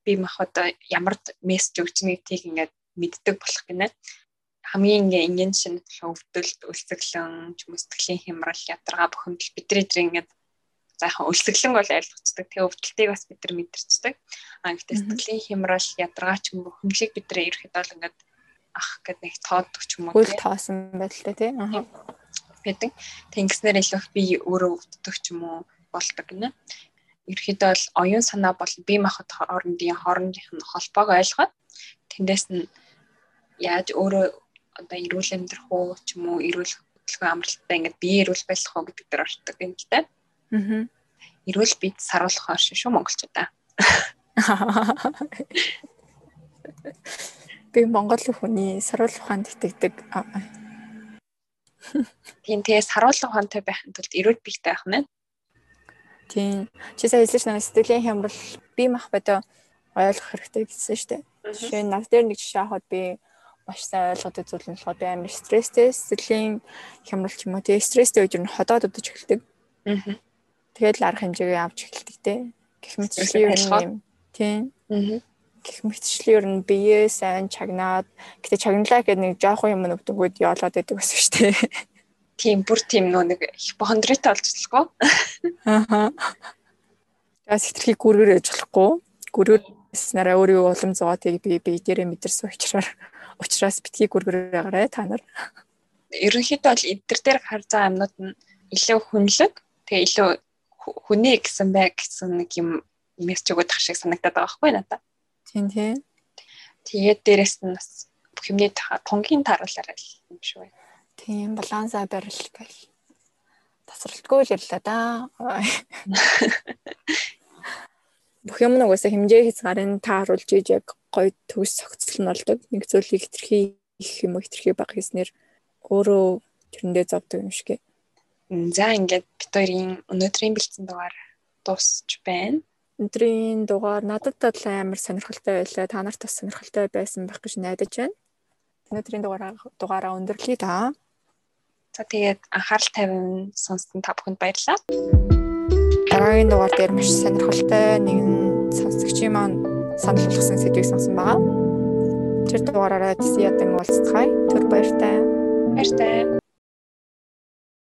Би мах одоо ямар мессеж өгч нэг тийг ингээд мэддэг болох гинэ. Хамгийн ингээ ингийн шин өвдөлт, өлсгөлэн, ч юм уу сэтгэлийн хямрал, ядаргаа бухимдал бид нар ингээд заахан өлсгөлэн бол ойлгоцдог. Тэгээ өвдөлтийг бас бид нар мэдэрчдэг. А гэхдээ сэтгэлийн хямрал, ядаргаач хөндлийг бид нар ерөөхдөө л ингээд ах гэд нэг тооддог ч юм уу. Хөл тоосон байдалтай тий. Аа. Гэдэг. Тэнгиснэр илүү би өөрөө өвддөг ч юм уу болдог гинэ. Ерөөхдөө бол оюун санаа бол бие махбод хоорондын хоорондын холбоог ойлгоод тэндээс нь яаж өөрөө одоо эрүүл амьдрах уу ч юм уу эрүүл хөдөлгөөн амралттай ингээд бие эрүүл байх уу гэдэг дээр ордог юм л дээ. Аа. Эрүүл биед саруулах оршин шүү монголчуудаа. Би монгол хүний саруулах ухаанд итгэдэг. Тийм тэгээ саруулах ухаантай байхын тулд эрүүл биетэй байх нь. Тийм. Чи сая хэлсэн нэг сэтгэлийн хямрал би мах бодоо ойлгох хэрэгтэй гэсэн шүү дээ. Жишээ нь нав дээр нэг жишээ авахад би маш сайн ойлгоод үзвэл нь болохоор би амар стресстэй сэтгэлийн хямрал ч юм уу тэгээ стресстэй үеэр нь ходоод удаж эхэлдэг. Аа. Тэгээд л арга хэмжээгээ авч эхэлдэг те. Гэх мэтчлэн юм. Тийм. Гэх мэтчлэн ер нь биеэ сайн чагнаад гэтээ чагналаа гэдэг нэг жоохон юм өвдөнгүүд яолоод байдаг гэсэн шүү дээ. Тийм бүр тийм нөө нэг хипохондритой болж болохгүй. Аа. Тэгээс хитрхи гүргэр ээж болохгүй. Гүргэр Яснараа өөрийн улам зугаатыг би би дээрээ мэдэрсэн учраас учраас битгий гүргэрээ та нар. Ерөнхийдөө бол эдгэр дээр хар заа амнууд нь илүү хүнлэг тэгээ илүү хүнээ гэсэн бай гэсэн нэг юм мессеж өгөх шиг санагдаад байгаа байхгүй надад. Тийм тийм. Тэгээд дээрэс нь бас хүмүүний тунгийн тааруулаарай юм шүү. Тийм балансаа барил гэл. Тасралтгүй л ярьлаа да. бүх юм нугасаа хэмжээ хязгаарын тааруулж ийж яг гоё төгс цогцол нь болдог. Нэг зүйлийг хитрхи их юм уу хитрхи баг хийснээр өөрөө тэрэндээ зовдөг юм шиг. За ингээд бид хоёрын өнөөдрийн бэлдсэн дугаар дуусч байна. Өнөөдрийн дугаар надад бол амар сонирхолтой байлаа. Та нарт бас сонирхолтой байсан байх гэж найдаж байна. Өнөөдрийн дугаараа дугаараа өндөрлөе та. За тэгээд анхаарал тавин сонссон та бүхэнд баярлалаа дараагийн дугаар дээр маш сонирхолтой нэгэн сонсогчийн маань санал болгосон сэдвийг сонсон байгаа. Тэр дугаараараа ядан уулзцгаая. Түр баяртай. Баяртай.